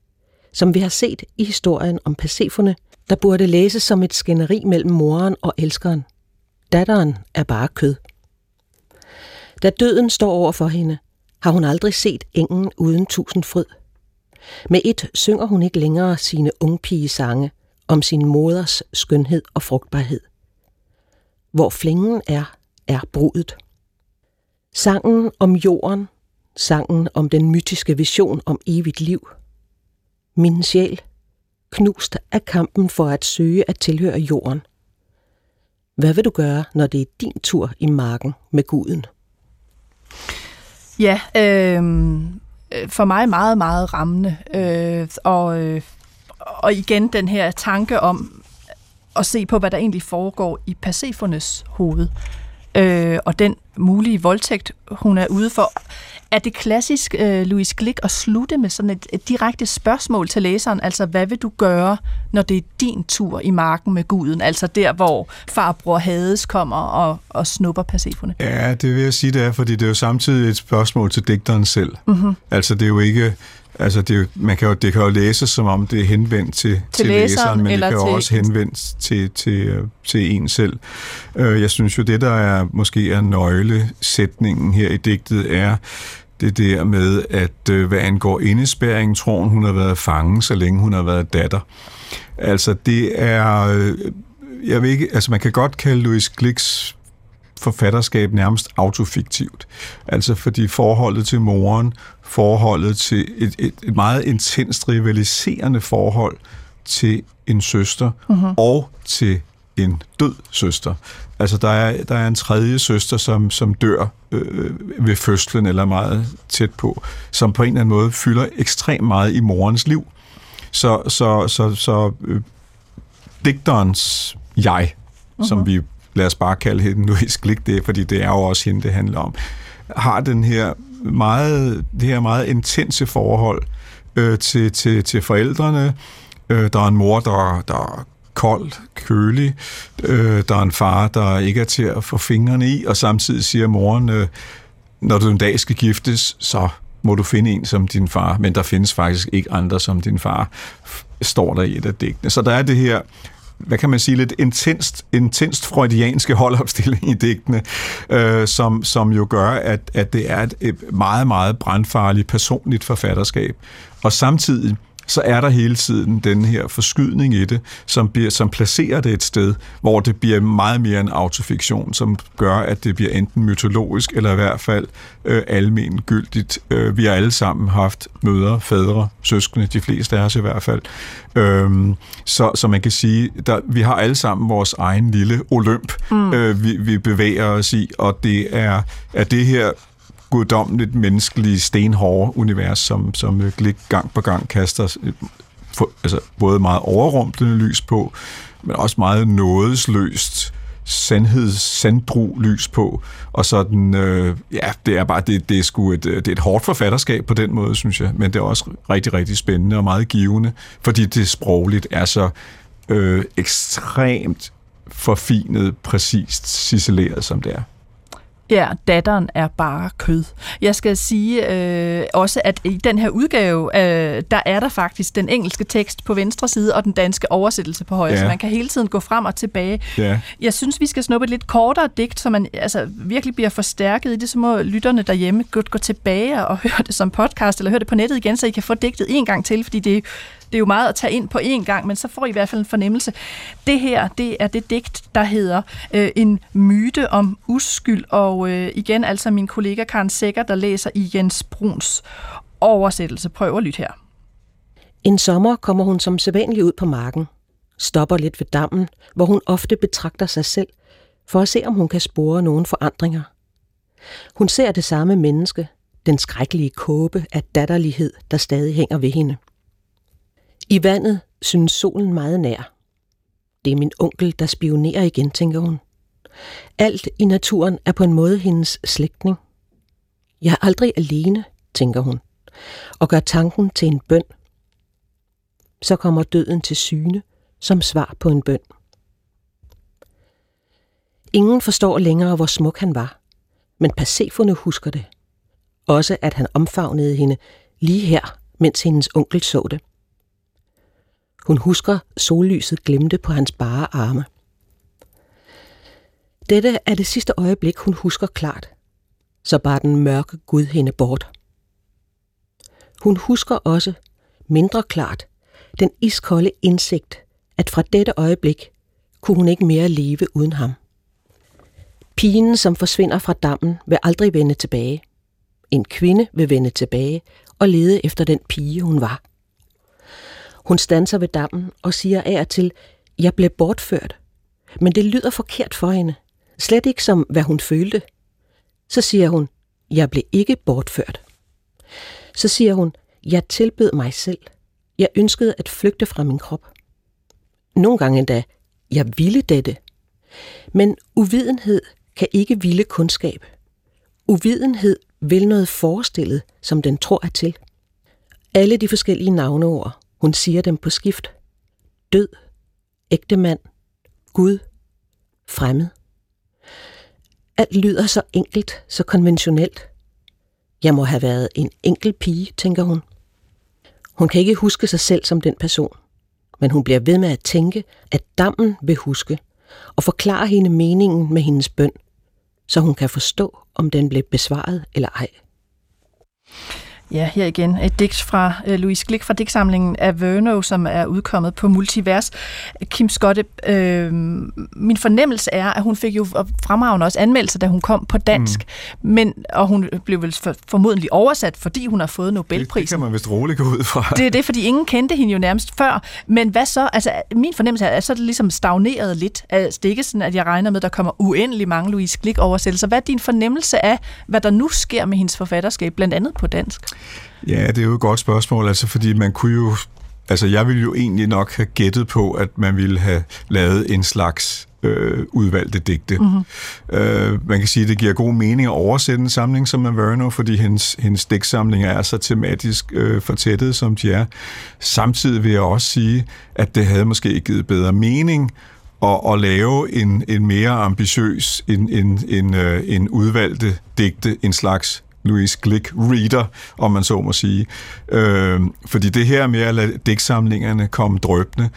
Som vi har set i historien om Persefone, der burde læses som et skænderi mellem moren og elskeren. Datteren er bare kød. Da døden står over for hende, har hun aldrig set engen uden tusind fryd. Med et synger hun ikke længere sine ungpigesange om sin moders skønhed og frugtbarhed. Hvor flingen er, er brudet. Sangen om jorden, sangen om den mytiske vision om evigt liv. Min sjæl, knust af kampen for at søge at tilhøre jorden. Hvad vil du gøre, når det er din tur i marken med guden? Ja, øh, for mig meget, meget rammende. Øh, og, øh, og igen den her tanke om at se på, hvad der egentlig foregår i Persefones hoved. Øh, og den mulige voldtægt, hun er ude for. Er det klassisk, øh, Louise Glick, at slutte med sådan et, et direkte spørgsmål til læseren? Altså, hvad vil du gøre, når det er din tur i marken med guden? Altså der, hvor farbror Hades kommer og, og snupper Persefone. Ja, det vil jeg sige, det er, fordi det er jo samtidig et spørgsmål til digteren selv. Mm-hmm. Altså, det er jo ikke... Altså, det, jo, man kan jo, det kan jo læses, som om det er henvendt til, til, Til læseren, læseren, men det kan jo til- også henvendt til, til, øh, til en selv. Øh, Jeg synes jo, det der er måske er nøglesætningen her i digtet, er det der med, at øh, hvad angår indespæringen, tror hun, hun har været fange, så længe hun har været datter. Altså, det er... Jeg ved ikke, altså man kan godt kalde Louis Glicks forfatterskab nærmest autofiktivt. Altså fordi forholdet til moren, forholdet til et, et, et meget intenst rivaliserende forhold til en søster uh-huh. og til en død søster. Altså der er, der er en tredje søster, som, som dør øh, ved fødslen eller meget tæt på, som på en eller anden måde fylder ekstremt meget i morens liv. Så, så, så, så øh, digterens jeg, uh-huh. som vi lad os bare kalde hende Louise Glick det, fordi det er jo også hende, det handler om, har den her meget, det her meget intense forhold øh, til, til, til forældrene. Øh, der er en mor, der, der er kold, kølig. Øh, der er en far, der ikke er til at få fingrene i, og samtidig siger moren, øh, når du en dag skal giftes, så må du finde en som din far, men der findes faktisk ikke andre som din far, står der i et af digtene. Så der er det her hvad kan man sige, lidt intenst, intenst freudianske holdopstilling i digtene, øh, som, som jo gør, at, at det er et, et meget, meget brandfarligt personligt forfatterskab. Og samtidig så er der hele tiden den her forskydning i det, som, bliver, som placerer det et sted, hvor det bliver meget mere en autofiktion, som gør, at det bliver enten mytologisk, eller i hvert fald øh, almen gyldigt. Øh, vi har alle sammen haft mødre, fædre, søskende, de fleste af os i hvert fald. Øhm, så, så man kan sige, der, vi har alle sammen vores egen lille olymp, mm. øh, vi, vi bevæger os i, og det er, er det her guddommeligt menneskelige stenhårde univers, som, som Glick gang på gang kaster øh, for, altså, både meget overrumplende lys på, men også meget nådesløst sandheds sandbro lys på, og sådan, øh, ja, det er bare, det, det er sgu et, det er et hårdt forfatterskab på den måde, synes jeg, men det er også rigtig, rigtig spændende og meget givende, fordi det sprogligt er så øh, ekstremt forfinet, præcist ciseleret, som det er. Ja, datteren er bare kød. Jeg skal sige øh, også, at i den her udgave, øh, der er der faktisk den engelske tekst på venstre side og den danske oversættelse på højre, Ja. så man kan hele tiden gå frem og tilbage. Ja. Jeg synes, vi skal snuppe et lidt kortere digt, så man altså, virkelig bliver forstærket i det, så må lytterne derhjemme godt gå tilbage og høre det som podcast, eller høre det på nettet igen, så I kan få digtet en gang til, fordi det, det er jo meget at tage ind på én gang, men så får I i hvert fald en fornemmelse. Det her, det er det digt, der hedder øh, En myte om uskyld, og øh, igen altså min kollega Karen Sækker, der læser i Jens Bruns oversættelse. Prøv at lytte her. En sommer kommer hun som sædvanligt ud på marken, stopper lidt ved dammen, hvor hun ofte betragter sig selv, for at se, om hun kan spore nogle forandringer. Hun ser det samme menneske, den skrækkelige kåbe af datterlighed, der stadig hænger ved hende. I vandet synes solen meget nær. Det er min onkel, der spionerer igen, tænker hun. Alt i naturen er på en måde hendes slægtning. Jeg er aldrig alene, tænker hun, og gør tanken til en bøn. Så kommer døden til syne som svar på en bøn. Ingen forstår længere, hvor smuk han var, men Persefone husker det. Også at han omfavnede hende lige her, mens hendes onkel så det. Hun husker sollyset glimte på hans bare arme. Dette er det sidste øjeblik, hun husker klart. Så bar den mørke Gud hende bort. Hun husker også, mindre klart, den iskolde indsigt, at fra dette øjeblik kunne hun ikke mere leve uden ham. Pigen, som forsvinder fra dammen, vil aldrig vende tilbage. En kvinde vil vende tilbage og lede efter den pige, hun var. Hun stanser ved dammen og siger af og til, jeg blev bortført. Men det lyder forkert for hende. Slet ikke som, hvad hun følte. Så siger hun, jeg blev ikke bortført. Så siger hun, jeg tilbød mig selv. Jeg ønskede at flygte fra min krop. Nogle gange endda, jeg ville dette. Men uvidenhed kan ikke ville kundskab. Uvidenhed vil noget forestillet, som den tror er til. Alle de forskellige navneord, hun siger dem på skift. Død, ægtemand, Gud, fremmed. Alt lyder så enkelt, så konventionelt. Jeg må have været en enkel pige, tænker hun. Hun kan ikke huske sig selv som den person, men hun bliver ved med at tænke, at dammen vil huske, og forklare hende meningen med hendes bøn, så hun kan forstå, om den blev besvaret eller ej. Ja, her igen et digt fra uh, Louise Glick fra digtsamlingen Averno, som er udkommet på Multivers. Kim Skotte, øh, min fornemmelse er, at hun fik jo fremragende også anmeldelser, da hun kom på dansk, mm. men, og hun blev vel for, formodentlig oversat, fordi hun har fået Nobelprisen. Det, det kan man vist roligt gå ud fra. Det er det, fordi ingen kendte hende jo nærmest før. Men hvad så? Altså, min fornemmelse er, at så er det ligesom stagneret lidt. Altså, det er ikke sådan, at jeg regner med, at der kommer uendelig mange Louise Glick oversættelser. Hvad er din fornemmelse af, hvad der nu sker med hendes forfatterskab, blandt andet på dansk? Ja, det er jo et godt spørgsmål, altså fordi man kunne jo Altså, jeg ville jo egentlig nok have gættet på, at man ville have lavet en slags øh, udvalgte digte. Mm-hmm. Øh, man kan sige, at det giver god mening at oversætte en samling som Averno, fordi hendes, hendes digtsamlinger er så tematisk øh, fortættet, som de er. Samtidig vil jeg også sige, at det havde måske givet bedre mening at, at lave en, en mere ambitiøs, en, en, en, øh, en udvalgte digte, en slags Louise Glick reader, om man så må sige. Øh, fordi det her med at lade digtsamlingerne komme drøbende,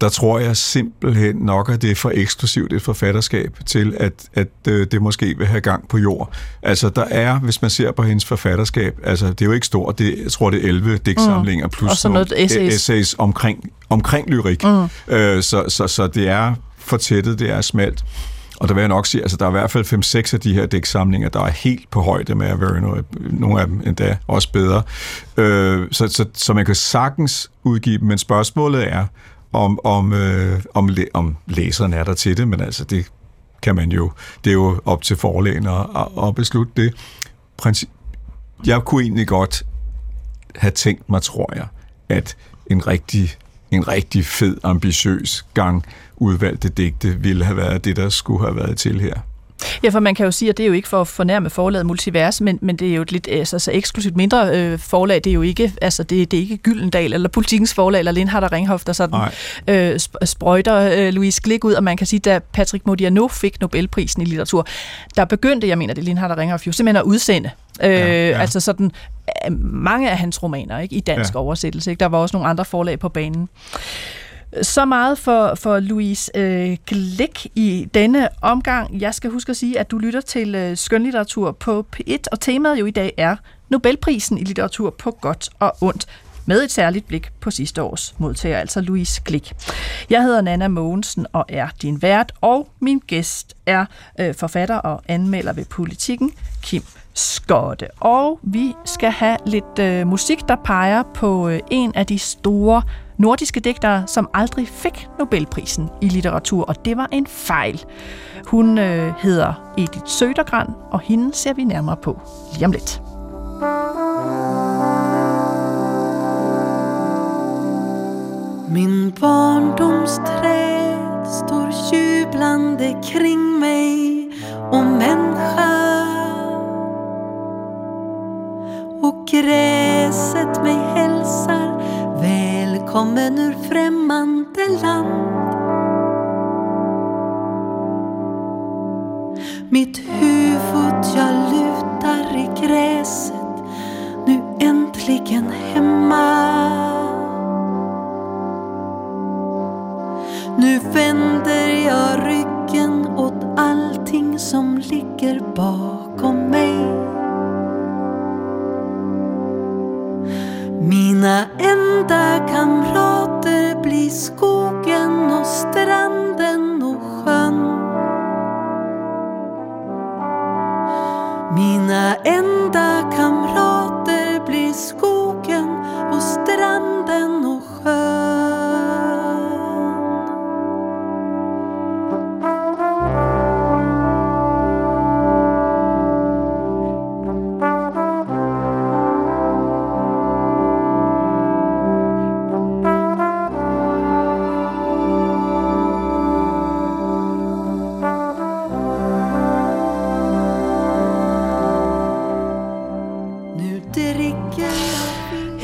der tror jeg simpelthen nok, at det er for eksklusivt et forfatterskab til, at, at øh, det måske vil have gang på jord. Altså, der er, hvis man ser på hendes forfatterskab, altså, det er jo ikke stort, det, jeg tror, det er 11 digtsamlinger, mm. plus og noget essays. essays omkring, omkring lyrik. Mm. Øh, så, så, så det er fortættet, det er smalt. Og der vil jeg nok sige, altså der er i hvert fald 5-6 af de her dæksamlinger, der er helt på højde med Averno, nogle af dem endda også bedre. Øh, så, så, så man kan sagtens udgive dem, men spørgsmålet er, om, om, øh, om, om læseren er der til det, men altså det kan man jo, det er jo op til forlægen at, at beslutte det. Princi- jeg kunne egentlig godt have tænkt mig, tror jeg, at en rigtig, en rigtig fed, ambitiøs gang udvalgte digte ville have været det, der skulle have været til her. Ja, for man kan jo sige, at det er jo ikke for at fornærme forlaget Multivers, men, men det er jo et lidt altså, så eksklusivt mindre øh, forlag. Det er jo ikke, altså, det, det er ikke Gyldendal eller Politikens forlag eller Lindhardt og Ringhof, der sådan øh, sp- sprøjter øh, Louise Glick ud, og man kan sige, da Patrick Modiano fik Nobelprisen i litteratur, der begyndte, jeg mener, det Lindhardt og Ringhof jo simpelthen at udsende Øh, ja, ja. Altså sådan øh, mange af hans romaner ikke i dansk ja. oversættelse. Ikke? Der var også nogle andre forlag på banen. Så meget for, for Louise øh, Glick i denne omgang. Jeg skal huske at sige, at du lytter til øh, skønlitteratur på P1, og temaet jo i dag er Nobelprisen i litteratur på godt og ondt med et særligt blik på sidste års modtager, altså Louise Glick. Jeg hedder Nana Mogensen og er din vært, og min gæst er øh, forfatter og anmelder ved Politikken, Kim Skotte. Og vi skal have lidt øh, musik, der peger på øh, en af de store nordiske digtere, som aldrig fik Nobelprisen i litteratur, og det var en fejl. Hun øh, hedder Edith Sødergran, og hende ser vi nærmere på lige om lidt. Min barndomsträd står jublande kring mig och människa och gräset mig hälsar kommen ur främmande land. Mitt huvud jag lutar i gräset nu äntligen hemma. Nu vänder jag ryggen åt allting som ligger bakom mig.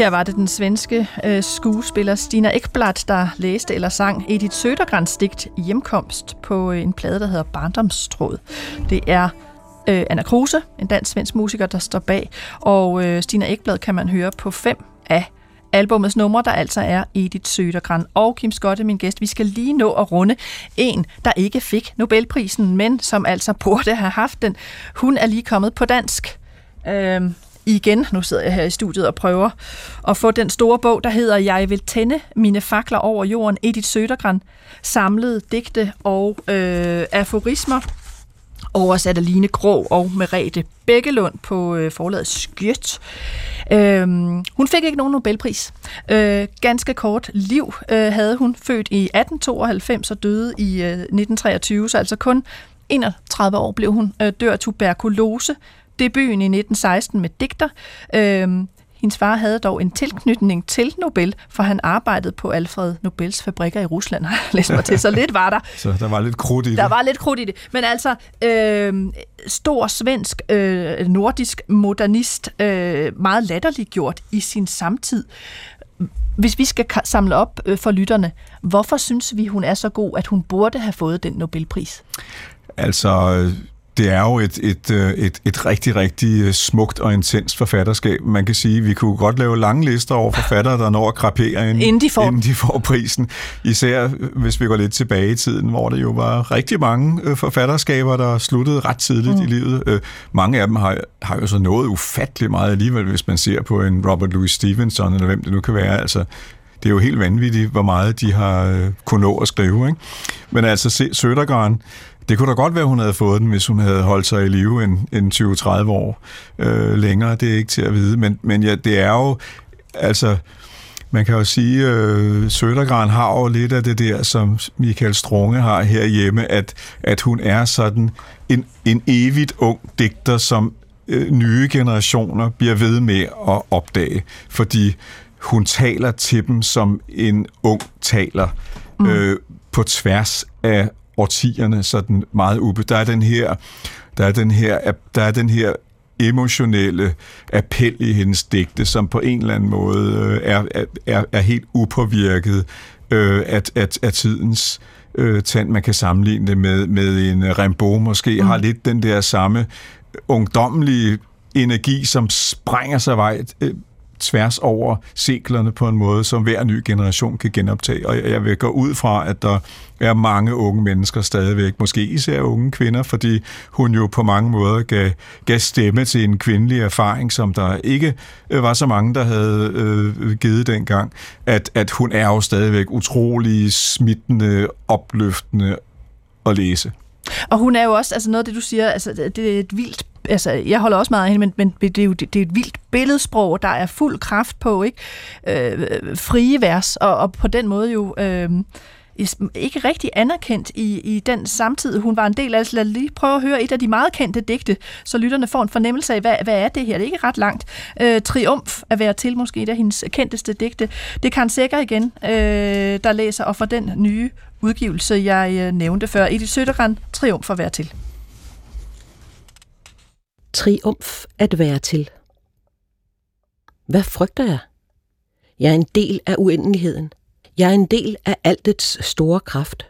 Her var det den svenske øh, skuespiller Stina Ekblad, der læste eller sang Edith Södergrans digt Hjemkomst på øh, en plade, der hedder Barndomstråd. Det er øh, Anna Kruse, en dansk-svensk musiker, der står bag, og øh, Stina Ekblad kan man høre på fem af albumets numre, der altså er Edith Södergran og Kim Skotte, min gæst. Vi skal lige nå at runde en, der ikke fik Nobelprisen, men som altså burde have haft den. Hun er lige kommet på dansk. Øhm, igen, nu sidder jeg her i studiet og prøver at få den store bog, der hedder Jeg vil tænde mine fakler over jorden, Edith Södergran, samlede digte og øh, aforismer, oversat af Line Grå og Merete Bækkelund på øh, forlaget Skjøt. Øhm, hun fik ikke nogen Nobelpris. Øh, ganske kort liv øh, havde hun, født i 1892 og døde i øh, 1923, så altså kun 31 år blev hun øh, dør af tuberkulose. Debuten i 1916 med digter. Øhm, hendes far havde dog en tilknytning til Nobel, for han arbejdede på Alfred Nobels fabrikker i Rusland, har jeg læst mig til, så lidt var der. Så der var lidt krudt i det. Der var lidt krudt i det. Men altså, øh, stor svensk, øh, nordisk modernist, øh, meget latterliggjort i sin samtid. Hvis vi skal ka- samle op øh, for lytterne, hvorfor synes vi, hun er så god, at hun burde have fået den Nobelpris? Altså, det er jo et, et, øh, et, et rigtig, rigtig øh, smukt og intens forfatterskab. Man kan sige, vi kunne godt lave lange lister over forfattere, der når at krapere inden, Inden de får inden de får prisen. Især øh, hvis vi går lidt tilbage i tiden, hvor der jo var rigtig mange forfatterskaber, der sluttede ret tidligt mm. i livet. Mange af dem har, har jo så nået ufattelig meget alligevel, hvis man ser på en Robert Louis Stevenson, eller hvem det nu kan være. Altså, det er jo helt vanvittigt, hvor meget de har kunnet nå at skrive. Ikke? Men altså, se, det kunne da godt være, hun havde fået den, hvis hun havde holdt sig i live en, en 20-30 år øh, længere. Det er ikke til at vide. Men, men ja, det er jo... Altså, man kan jo sige, øh, Sødergran har jo lidt af det der, som Michael Strunge har herhjemme, at, at hun er sådan en, en evigt ung digter, som øh, nye generationer bliver ved med at opdage. Fordi hun taler til dem, som en ung taler mm. øh, på tværs af årtierne, sådan meget ube. Der er den her, der er den her, der er den her emotionelle appel i hendes digte, som på en eller anden måde øh, er, er, er helt upåvirket øh, at, at, at tidens øh, tand. Man kan sammenligne det med, med en Rimbaud måske, mm. har lidt den der samme ungdommelige energi, som sprænger sig vej øh, tværs over seklerne på en måde, som hver ny generation kan genoptage. Og jeg vil gå ud fra, at der er mange unge mennesker stadigvæk, måske især unge kvinder, fordi hun jo på mange måder gav, gav stemme til en kvindelig erfaring, som der ikke øh, var så mange, der havde øh, givet dengang, at, at hun er jo stadigvæk utrolig smittende, opløftende at læse. Og hun er jo også, altså noget af det, du siger, altså det er et vildt altså, jeg holder også meget af hende, men, men det, er jo, det, det er et vildt billedsprog, der er fuld kraft på, ikke? Øh, frie vers, og, og på den måde jo øh, ikke rigtig anerkendt i, i den samtid, hun var en del af. Altså, lad lige prøve at høre et af de meget kendte digte, så lytterne får en fornemmelse af, hvad, hvad er det her? Det er ikke ret langt. Øh, Triumf at være til, måske et af hendes kendteste digte. Det kan sikkert igen, øh, der læser, og for den nye udgivelse, jeg øh, nævnte før. Edith Søtterand, Triumf at være til. Triumf at være til. Hvad frygter jeg? Jeg er en del af uendeligheden. Jeg er en del af altets store kraft.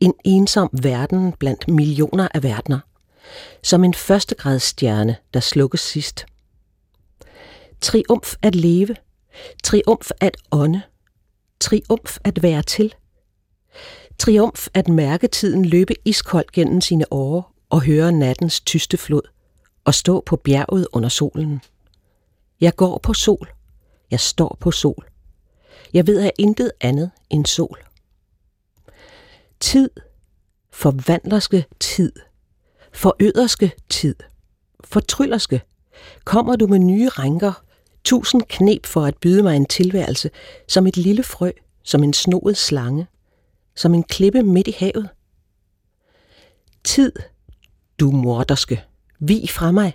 En ensom verden blandt millioner af verdener. Som en førstegradsstjerne, der slukkes sidst. Triumf at leve. Triumf at ånde. Triumf at være til. Triumf at mærke tiden løbe iskoldt gennem sine årer og høre nattens tyste flod og stå på bjerget under solen. Jeg går på sol. Jeg står på sol. Jeg ved af intet andet end sol. Tid. Forvandlerske tid. Forøderske tid. Fortryllerske. Kommer du med nye rænker, tusind knep for at byde mig en tilværelse, som et lille frø, som en snoet slange, som en klippe midt i havet? Tid, du morderske, vi fra mig.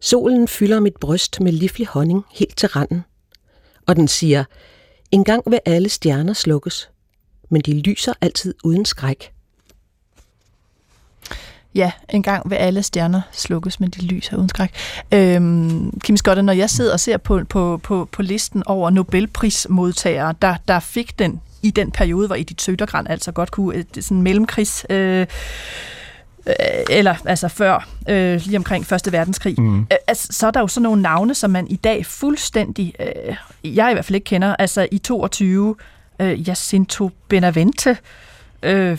Solen fylder mit bryst med livlig honning helt til randen. Og den siger, en gang vil alle stjerner slukkes, men de lyser altid uden skræk. Ja, en gang vil alle stjerner slukkes, men de lyser uden skræk. Øhm, Kim Skotte, når jeg sidder og ser på, på, på, på listen over Nobelprismodtagere, der, der fik den i den periode, hvor Edith Sødergran altså godt kunne, øh, sådan mellemkrigs... Øh, eller altså før, øh, lige omkring Første Verdenskrig, mm. øh, altså, så er der jo sådan nogle navne, som man i dag fuldstændig, øh, jeg i hvert fald ikke kender, altså i 22, øh, Jacinto Benavente, øh,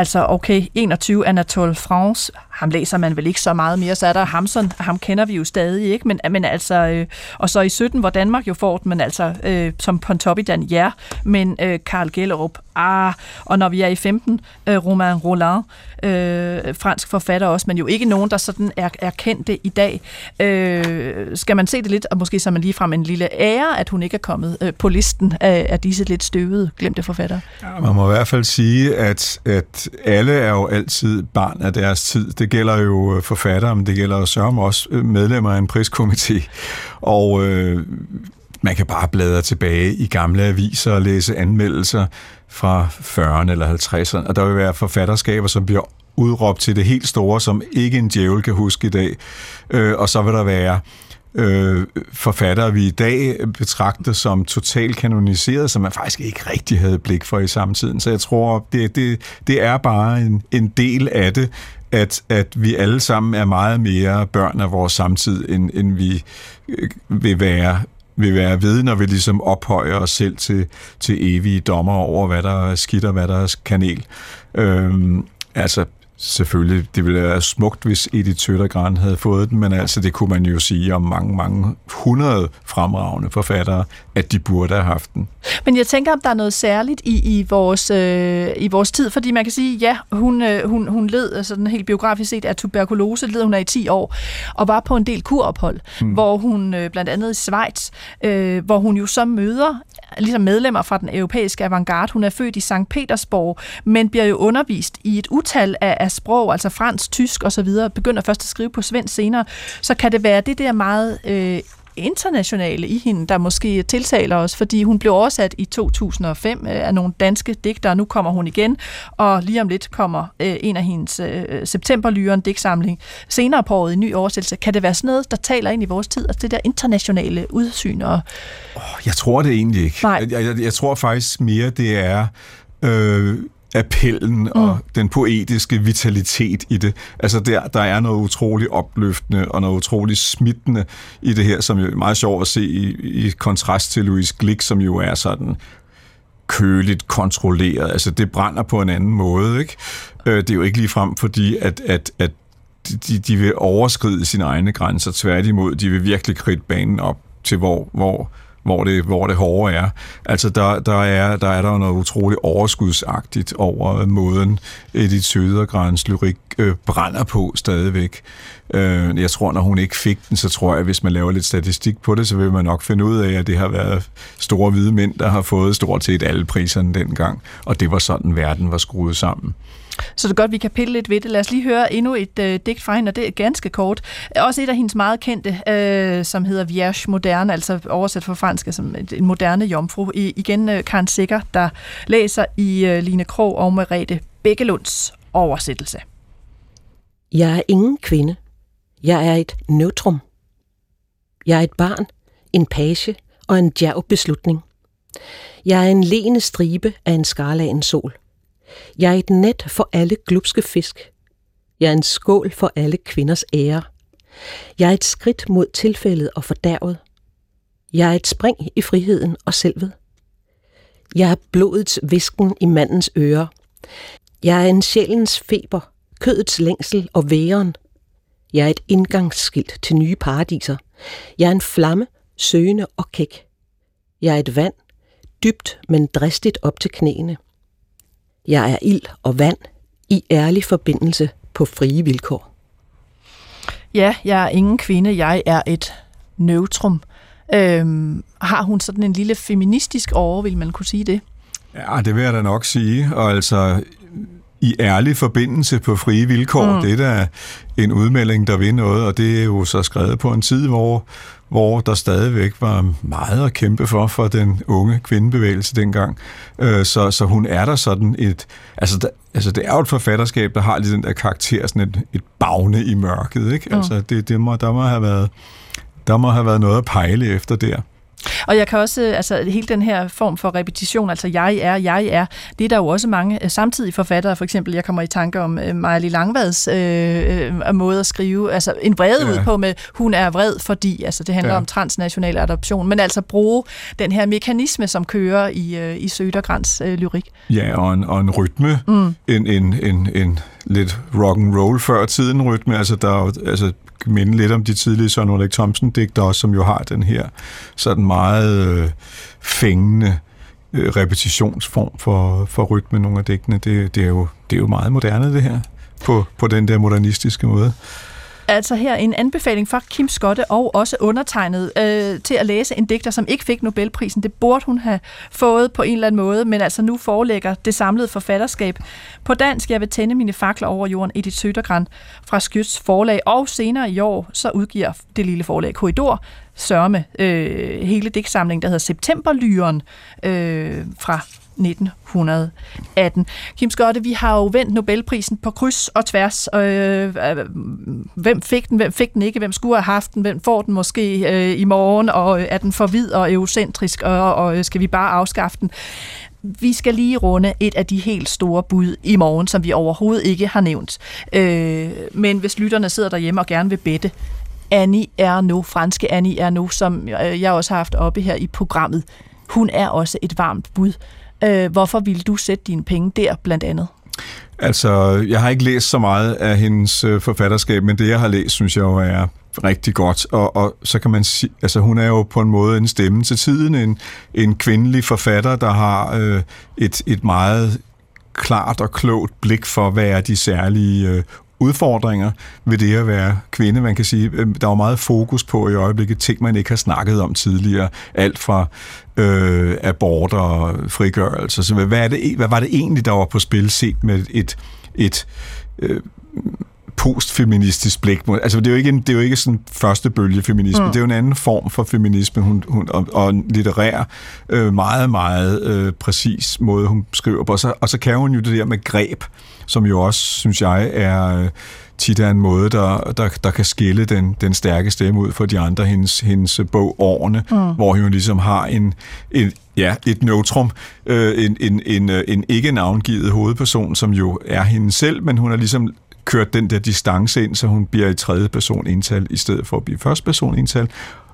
Altså, okay, 21 Anatole France, ham læser man vel ikke så meget mere, så er der Hamson, ham kender vi jo stadig, ikke? Men, men altså, øh, og så i 17, hvor Danmark jo får den, men altså, øh, som Pontoppidan, ja, men øh, Karl Gellerup, ah, og når vi er i 15, øh, Romain Roland, øh, fransk forfatter også, men jo ikke nogen, der sådan er, er kendte i dag. Øh, skal man se det lidt, og måske så man lige frem en lille ære, at hun ikke er kommet øh, på listen af, af disse lidt støvede, glemte forfattere? Ja, man må i hvert fald sige, at, at alle er jo altid barn af deres tid. Det gælder jo øh, forfattere, men det gælder jo sørme også øh, medlemmer af en priskomité. Og øh, man kan bare bladre tilbage i gamle aviser og læse anmeldelser fra 40'erne eller 50'erne, og der vil være forfatterskaber, som bliver udråbt til det helt store, som ikke en djævel kan huske i dag. Øh, og så vil der være øh, forfattere, vi i dag betragter som totalt kanoniseret, som man faktisk ikke rigtig havde blik for i samtiden. Så jeg tror, det, det, det er bare en, en del af det, at, at vi alle sammen er meget mere børn af vores samtid, end, end vi øh, vil være vil være ved, når vi ligesom ophøjer os selv til, til evige dommer over, hvad der er skidt og hvad der er kanel. Øhm, altså, Selvfølgelig, det ville være smukt, hvis Edith Sødergran havde fået den, men altså det kunne man jo sige om mange, mange hundrede fremragende forfattere, at de burde have haft den. Men jeg tænker, om der er noget særligt i, i, vores, øh, i vores tid, fordi man kan sige, ja, hun, øh, hun, hun led altså den helt biografisk set af tuberkulose, led hun af i 10 år, og var på en del kurophold, hmm. hvor hun øh, blandt andet i Schweiz, øh, hvor hun jo så møder ligesom medlemmer fra den europæiske avantgarde. Hun er født i St. Petersborg, men bliver jo undervist i et utal af, af sprog, altså fransk, tysk osv., begynder først at skrive på svensk senere, så kan det være det der meget øh, internationale i hende, der måske tiltaler os, fordi hun blev oversat i 2005 øh, af nogle danske digtere, nu kommer hun igen, og lige om lidt kommer øh, en af hendes øh, septemberlyren digtsamling senere på året i ny oversættelse. Kan det være sådan noget, der taler ind i vores tid, altså det der internationale udsyn? Og... Oh, jeg tror det egentlig ikke. Nej. Jeg, jeg, jeg tror faktisk mere, det er... Øh, appellen og mm. den poetiske vitalitet i det. Altså der, der er noget utroligt opløftende og noget utroligt smittende i det her, som er meget sjovt at se i, i kontrast til Louise Glick, som jo er sådan køligt kontrolleret. Altså det brænder på en anden måde. Ikke? Øh, det er jo ikke lige frem, fordi at, at, at de, de vil overskride sine egne grænser. Tværtimod, de vil virkelig kridte banen op til, hvor, hvor hvor det, hvor det hårde er. Altså, der, der, er, der er der noget utroligt overskudsagtigt over måden, øh, Edith Sødergrens lyrik øh, brænder på stadigvæk. Øh, jeg tror, når hun ikke fik den, så tror jeg, hvis man laver lidt statistik på det, så vil man nok finde ud af, at det har været store hvide mænd, der har fået stort set alle priserne dengang, og det var sådan, verden var skruet sammen. Så det er godt, vi kan pille lidt ved det. Lad os lige høre endnu et øh, digt fra hende, og det er ganske kort. Også et af hendes meget kendte, øh, som hedder Vierge Moderne, altså oversat fra fransk som en moderne jomfru. I, igen øh, Karen Sikker, der læser i øh, Line Krog og Merete Bækkelunds oversættelse. Jeg er ingen kvinde. Jeg er et neutrum. Jeg er et barn, en page og en djerv beslutning. Jeg er en lene stribe af en skarlagen sol. Jeg er et net for alle glupske fisk. Jeg er en skål for alle kvinders ære. Jeg er et skridt mod tilfældet og fordærvet. Jeg er et spring i friheden og selvet. Jeg er blodets visken i mandens ører. Jeg er en sjælens feber, kødets længsel og væren. Jeg er et indgangsskilt til nye paradiser. Jeg er en flamme, søgende og kæk. Jeg er et vand, dybt, men dristigt op til knæene. Jeg er ild og vand i ærlig forbindelse på frie vilkår. Ja, jeg er ingen kvinde, jeg er et neutrum. Øhm, har hun sådan en lille feministisk over, vil man kunne sige det? Ja, det vil jeg da nok sige. Og altså, i ærlig forbindelse på frie vilkår, mm. det er da en udmelding, der vil noget, og det er jo så skrevet på en tid, hvor, hvor der stadigvæk var meget at kæmpe for for den unge kvindebevægelse dengang. Øh, så, så hun er der sådan et... Altså, der, altså, det er jo et forfatterskab, der har lidt den der karakter, sådan et, et bagne i mørket, ikke? Mm. Altså, det, det må, der må have været der må have været noget at pejle efter der. Og jeg kan også, altså hele den her form for repetition, altså jeg er, jeg er, det er der jo også mange øh, samtidige forfattere, for eksempel, jeg kommer i tanke om uh, Maja Langvads øh, øh, måde at skrive, altså en vrede ja. ud på med, hun er vred, fordi, altså det handler ja. om transnational adoption, men altså bruge den her mekanisme, som kører i, øh, i Sødergrans øh, lyrik. Ja, og en, og en rytme, mm. en, en, en, en lidt rock and roll før tiden rytme, altså der altså minde lidt om de tidlige Søren Ulrik Thomsen digter også, som jo har den her sådan meget øh, fængende øh, repetitionsform for, for rytme nogle af digtene. Det, det, er jo, det er jo meget moderne det her, på, på den der modernistiske måde altså her en anbefaling fra Kim Skotte og også undertegnet øh, til at læse en digter, som ikke fik Nobelprisen. Det burde hun have fået på en eller anden måde, men altså nu forelægger det samlede forfatterskab på dansk. Jeg vil tænde mine fakler over jorden, Edith Sødergran fra Skyts forlag, og senere i år så udgiver det lille forlag Korridor sørme øh, hele digtsamlingen, der hedder Septemberlyren øh, fra 1918. Kim Skotte, vi har jo vendt Nobelprisen på kryds og tværs. Øh, øh, hvem fik den, hvem fik den ikke, hvem skulle have haft den, hvem får den måske øh, i morgen, og øh, er den for vid og eurocentrisk, og, og øh, skal vi bare afskaffe den? Vi skal lige runde et af de helt store bud i morgen, som vi overhovedet ikke har nævnt. Øh, men hvis lytterne sidder derhjemme og gerne vil bette, Annie Ernaux, franske Annie Ernaux, som øh, jeg også har haft oppe her i programmet, hun er også et varmt bud. Øh, hvorfor ville du sætte dine penge der blandt andet? Altså, jeg har ikke læst så meget af hendes øh, forfatterskab, men det, jeg har læst, synes jeg jo er rigtig godt. Og, og så kan man sige, altså hun er jo på en måde en stemme til tiden, en, en kvindelig forfatter, der har øh, et, et meget klart og klogt blik for, hvad er de særlige øh, udfordringer ved det at være kvinde. Man kan sige, øhm, der er meget fokus på i øjeblikket ting, man ikke har snakket om tidligere. Alt fra øh, abort og frigørelse. Så hvad, er det, hvad var det egentlig, der var på spil set med et, et øh, postfeministisk blik. Altså, det er jo ikke, en, det er jo ikke sådan første bølge feminisme. Mm. Det er jo en anden form for feminisme, hun, hun, og, og litterær, øh, meget, meget øh, præcis måde, hun skriver på. Og så, og så kan hun jo det der med greb, som jo også, synes jeg, er øh, tit er en måde, der, der, der kan skille den, den stærke stemme ud for de andre, hendes, hendes bog Årene, mm. hvor hun ligesom har en, en ja, et neutrum, øh, en, en, en, øh, en ikke navngivet hovedperson, som jo er hende selv, men hun har ligesom kørt den der distance ind, så hun bliver i tredje person ental, i stedet for at blive første person ental,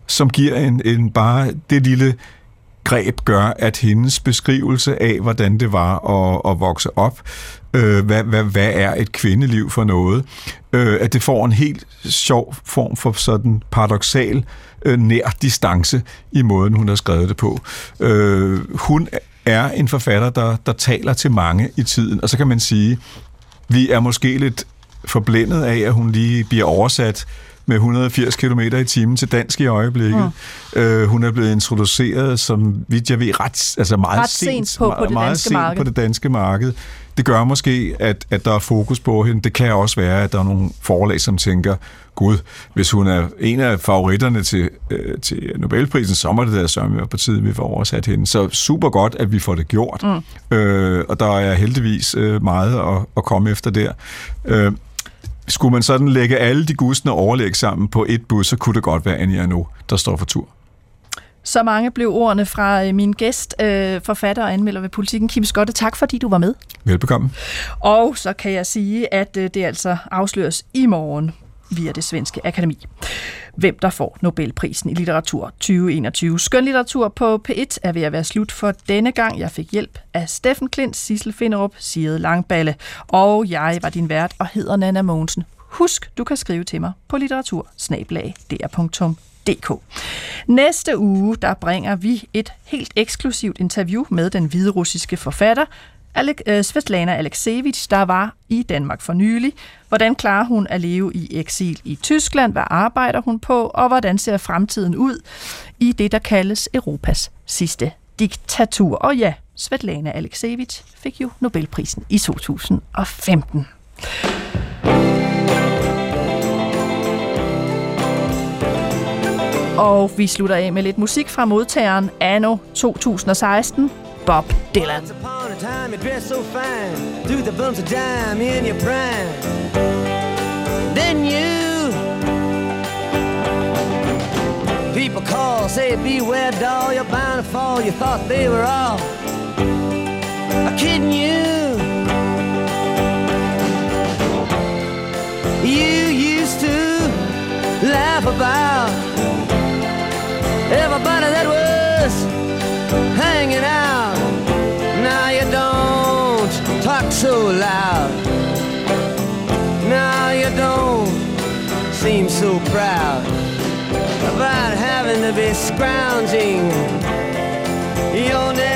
som giver en, en bare det lille greb gør, at hendes beskrivelse af, hvordan det var at, at vokse op, øh, hvad, hvad, hvad er et kvindeliv for noget, øh, at det får en helt sjov form for sådan paradoxal øh, nær distance i måden, hun har skrevet det på. Øh, hun er en forfatter, der, der taler til mange i tiden, og så kan man sige, vi er måske lidt forblændet af, at hun lige bliver oversat med 180 km i timen til dansk i øjeblikket. Mm. Øh, hun er blevet introduceret, som vidt jeg ved, ret, altså meget ret sent, sent på, på det meget sent marked. på det danske marked. Det gør måske, at, at der er fokus på hende. Det kan også være, at der er nogle forlag, som tænker, gud, hvis hun er en af favoritterne til, øh, til Nobelprisen, så må det da sørge være på tiden, vi får oversat hende. Så super godt, at vi får det gjort. Mm. Øh, og der er heldigvis øh, meget at, at komme efter der. Øh, skulle man sådan lægge alle de gustne overlæg sammen på et bus, så kunne det godt være Anja nu, der står for tur. Så mange blev ordene fra øh, min gæst, øh, forfatter og anmelder ved Politiken, Kim Skotte. Tak fordi du var med. Velbekomme. Og så kan jeg sige, at øh, det altså afsløres i morgen via det svenske akademi. Hvem der får Nobelprisen i litteratur 2021. Skønlitteratur på P1 er ved at være slut for denne gang. Jeg fik hjælp af Steffen Klint, Sissel Finderup, Sigrid Langballe, og jeg var din vært og hedder Nana Mogensen. Husk, du kan skrive til mig på litteratur DK. Næste uge, der bringer vi et helt eksklusivt interview med den hviderussiske forfatter Alek, øh, Svetlana Aleksevich, der var i Danmark for nylig. Hvordan klarer hun at leve i eksil i Tyskland? Hvad arbejder hun på? Og hvordan ser fremtiden ud i det, der kaldes Europas sidste diktatur? Og ja, Svetlana Aleksevich fik jo Nobelprisen i 2015. Og vi slutter af med lidt musik fra modtageren Anno 2016, Bob Dylan. Time you dress so fine. Through the bumps of dime in your prime. Then you People call, say beware doll You're bound to fall, you thought they were all Kidding you. You used to laugh about Everybody that was so loud. Now you don't seem so proud About having to be scrounging. Your next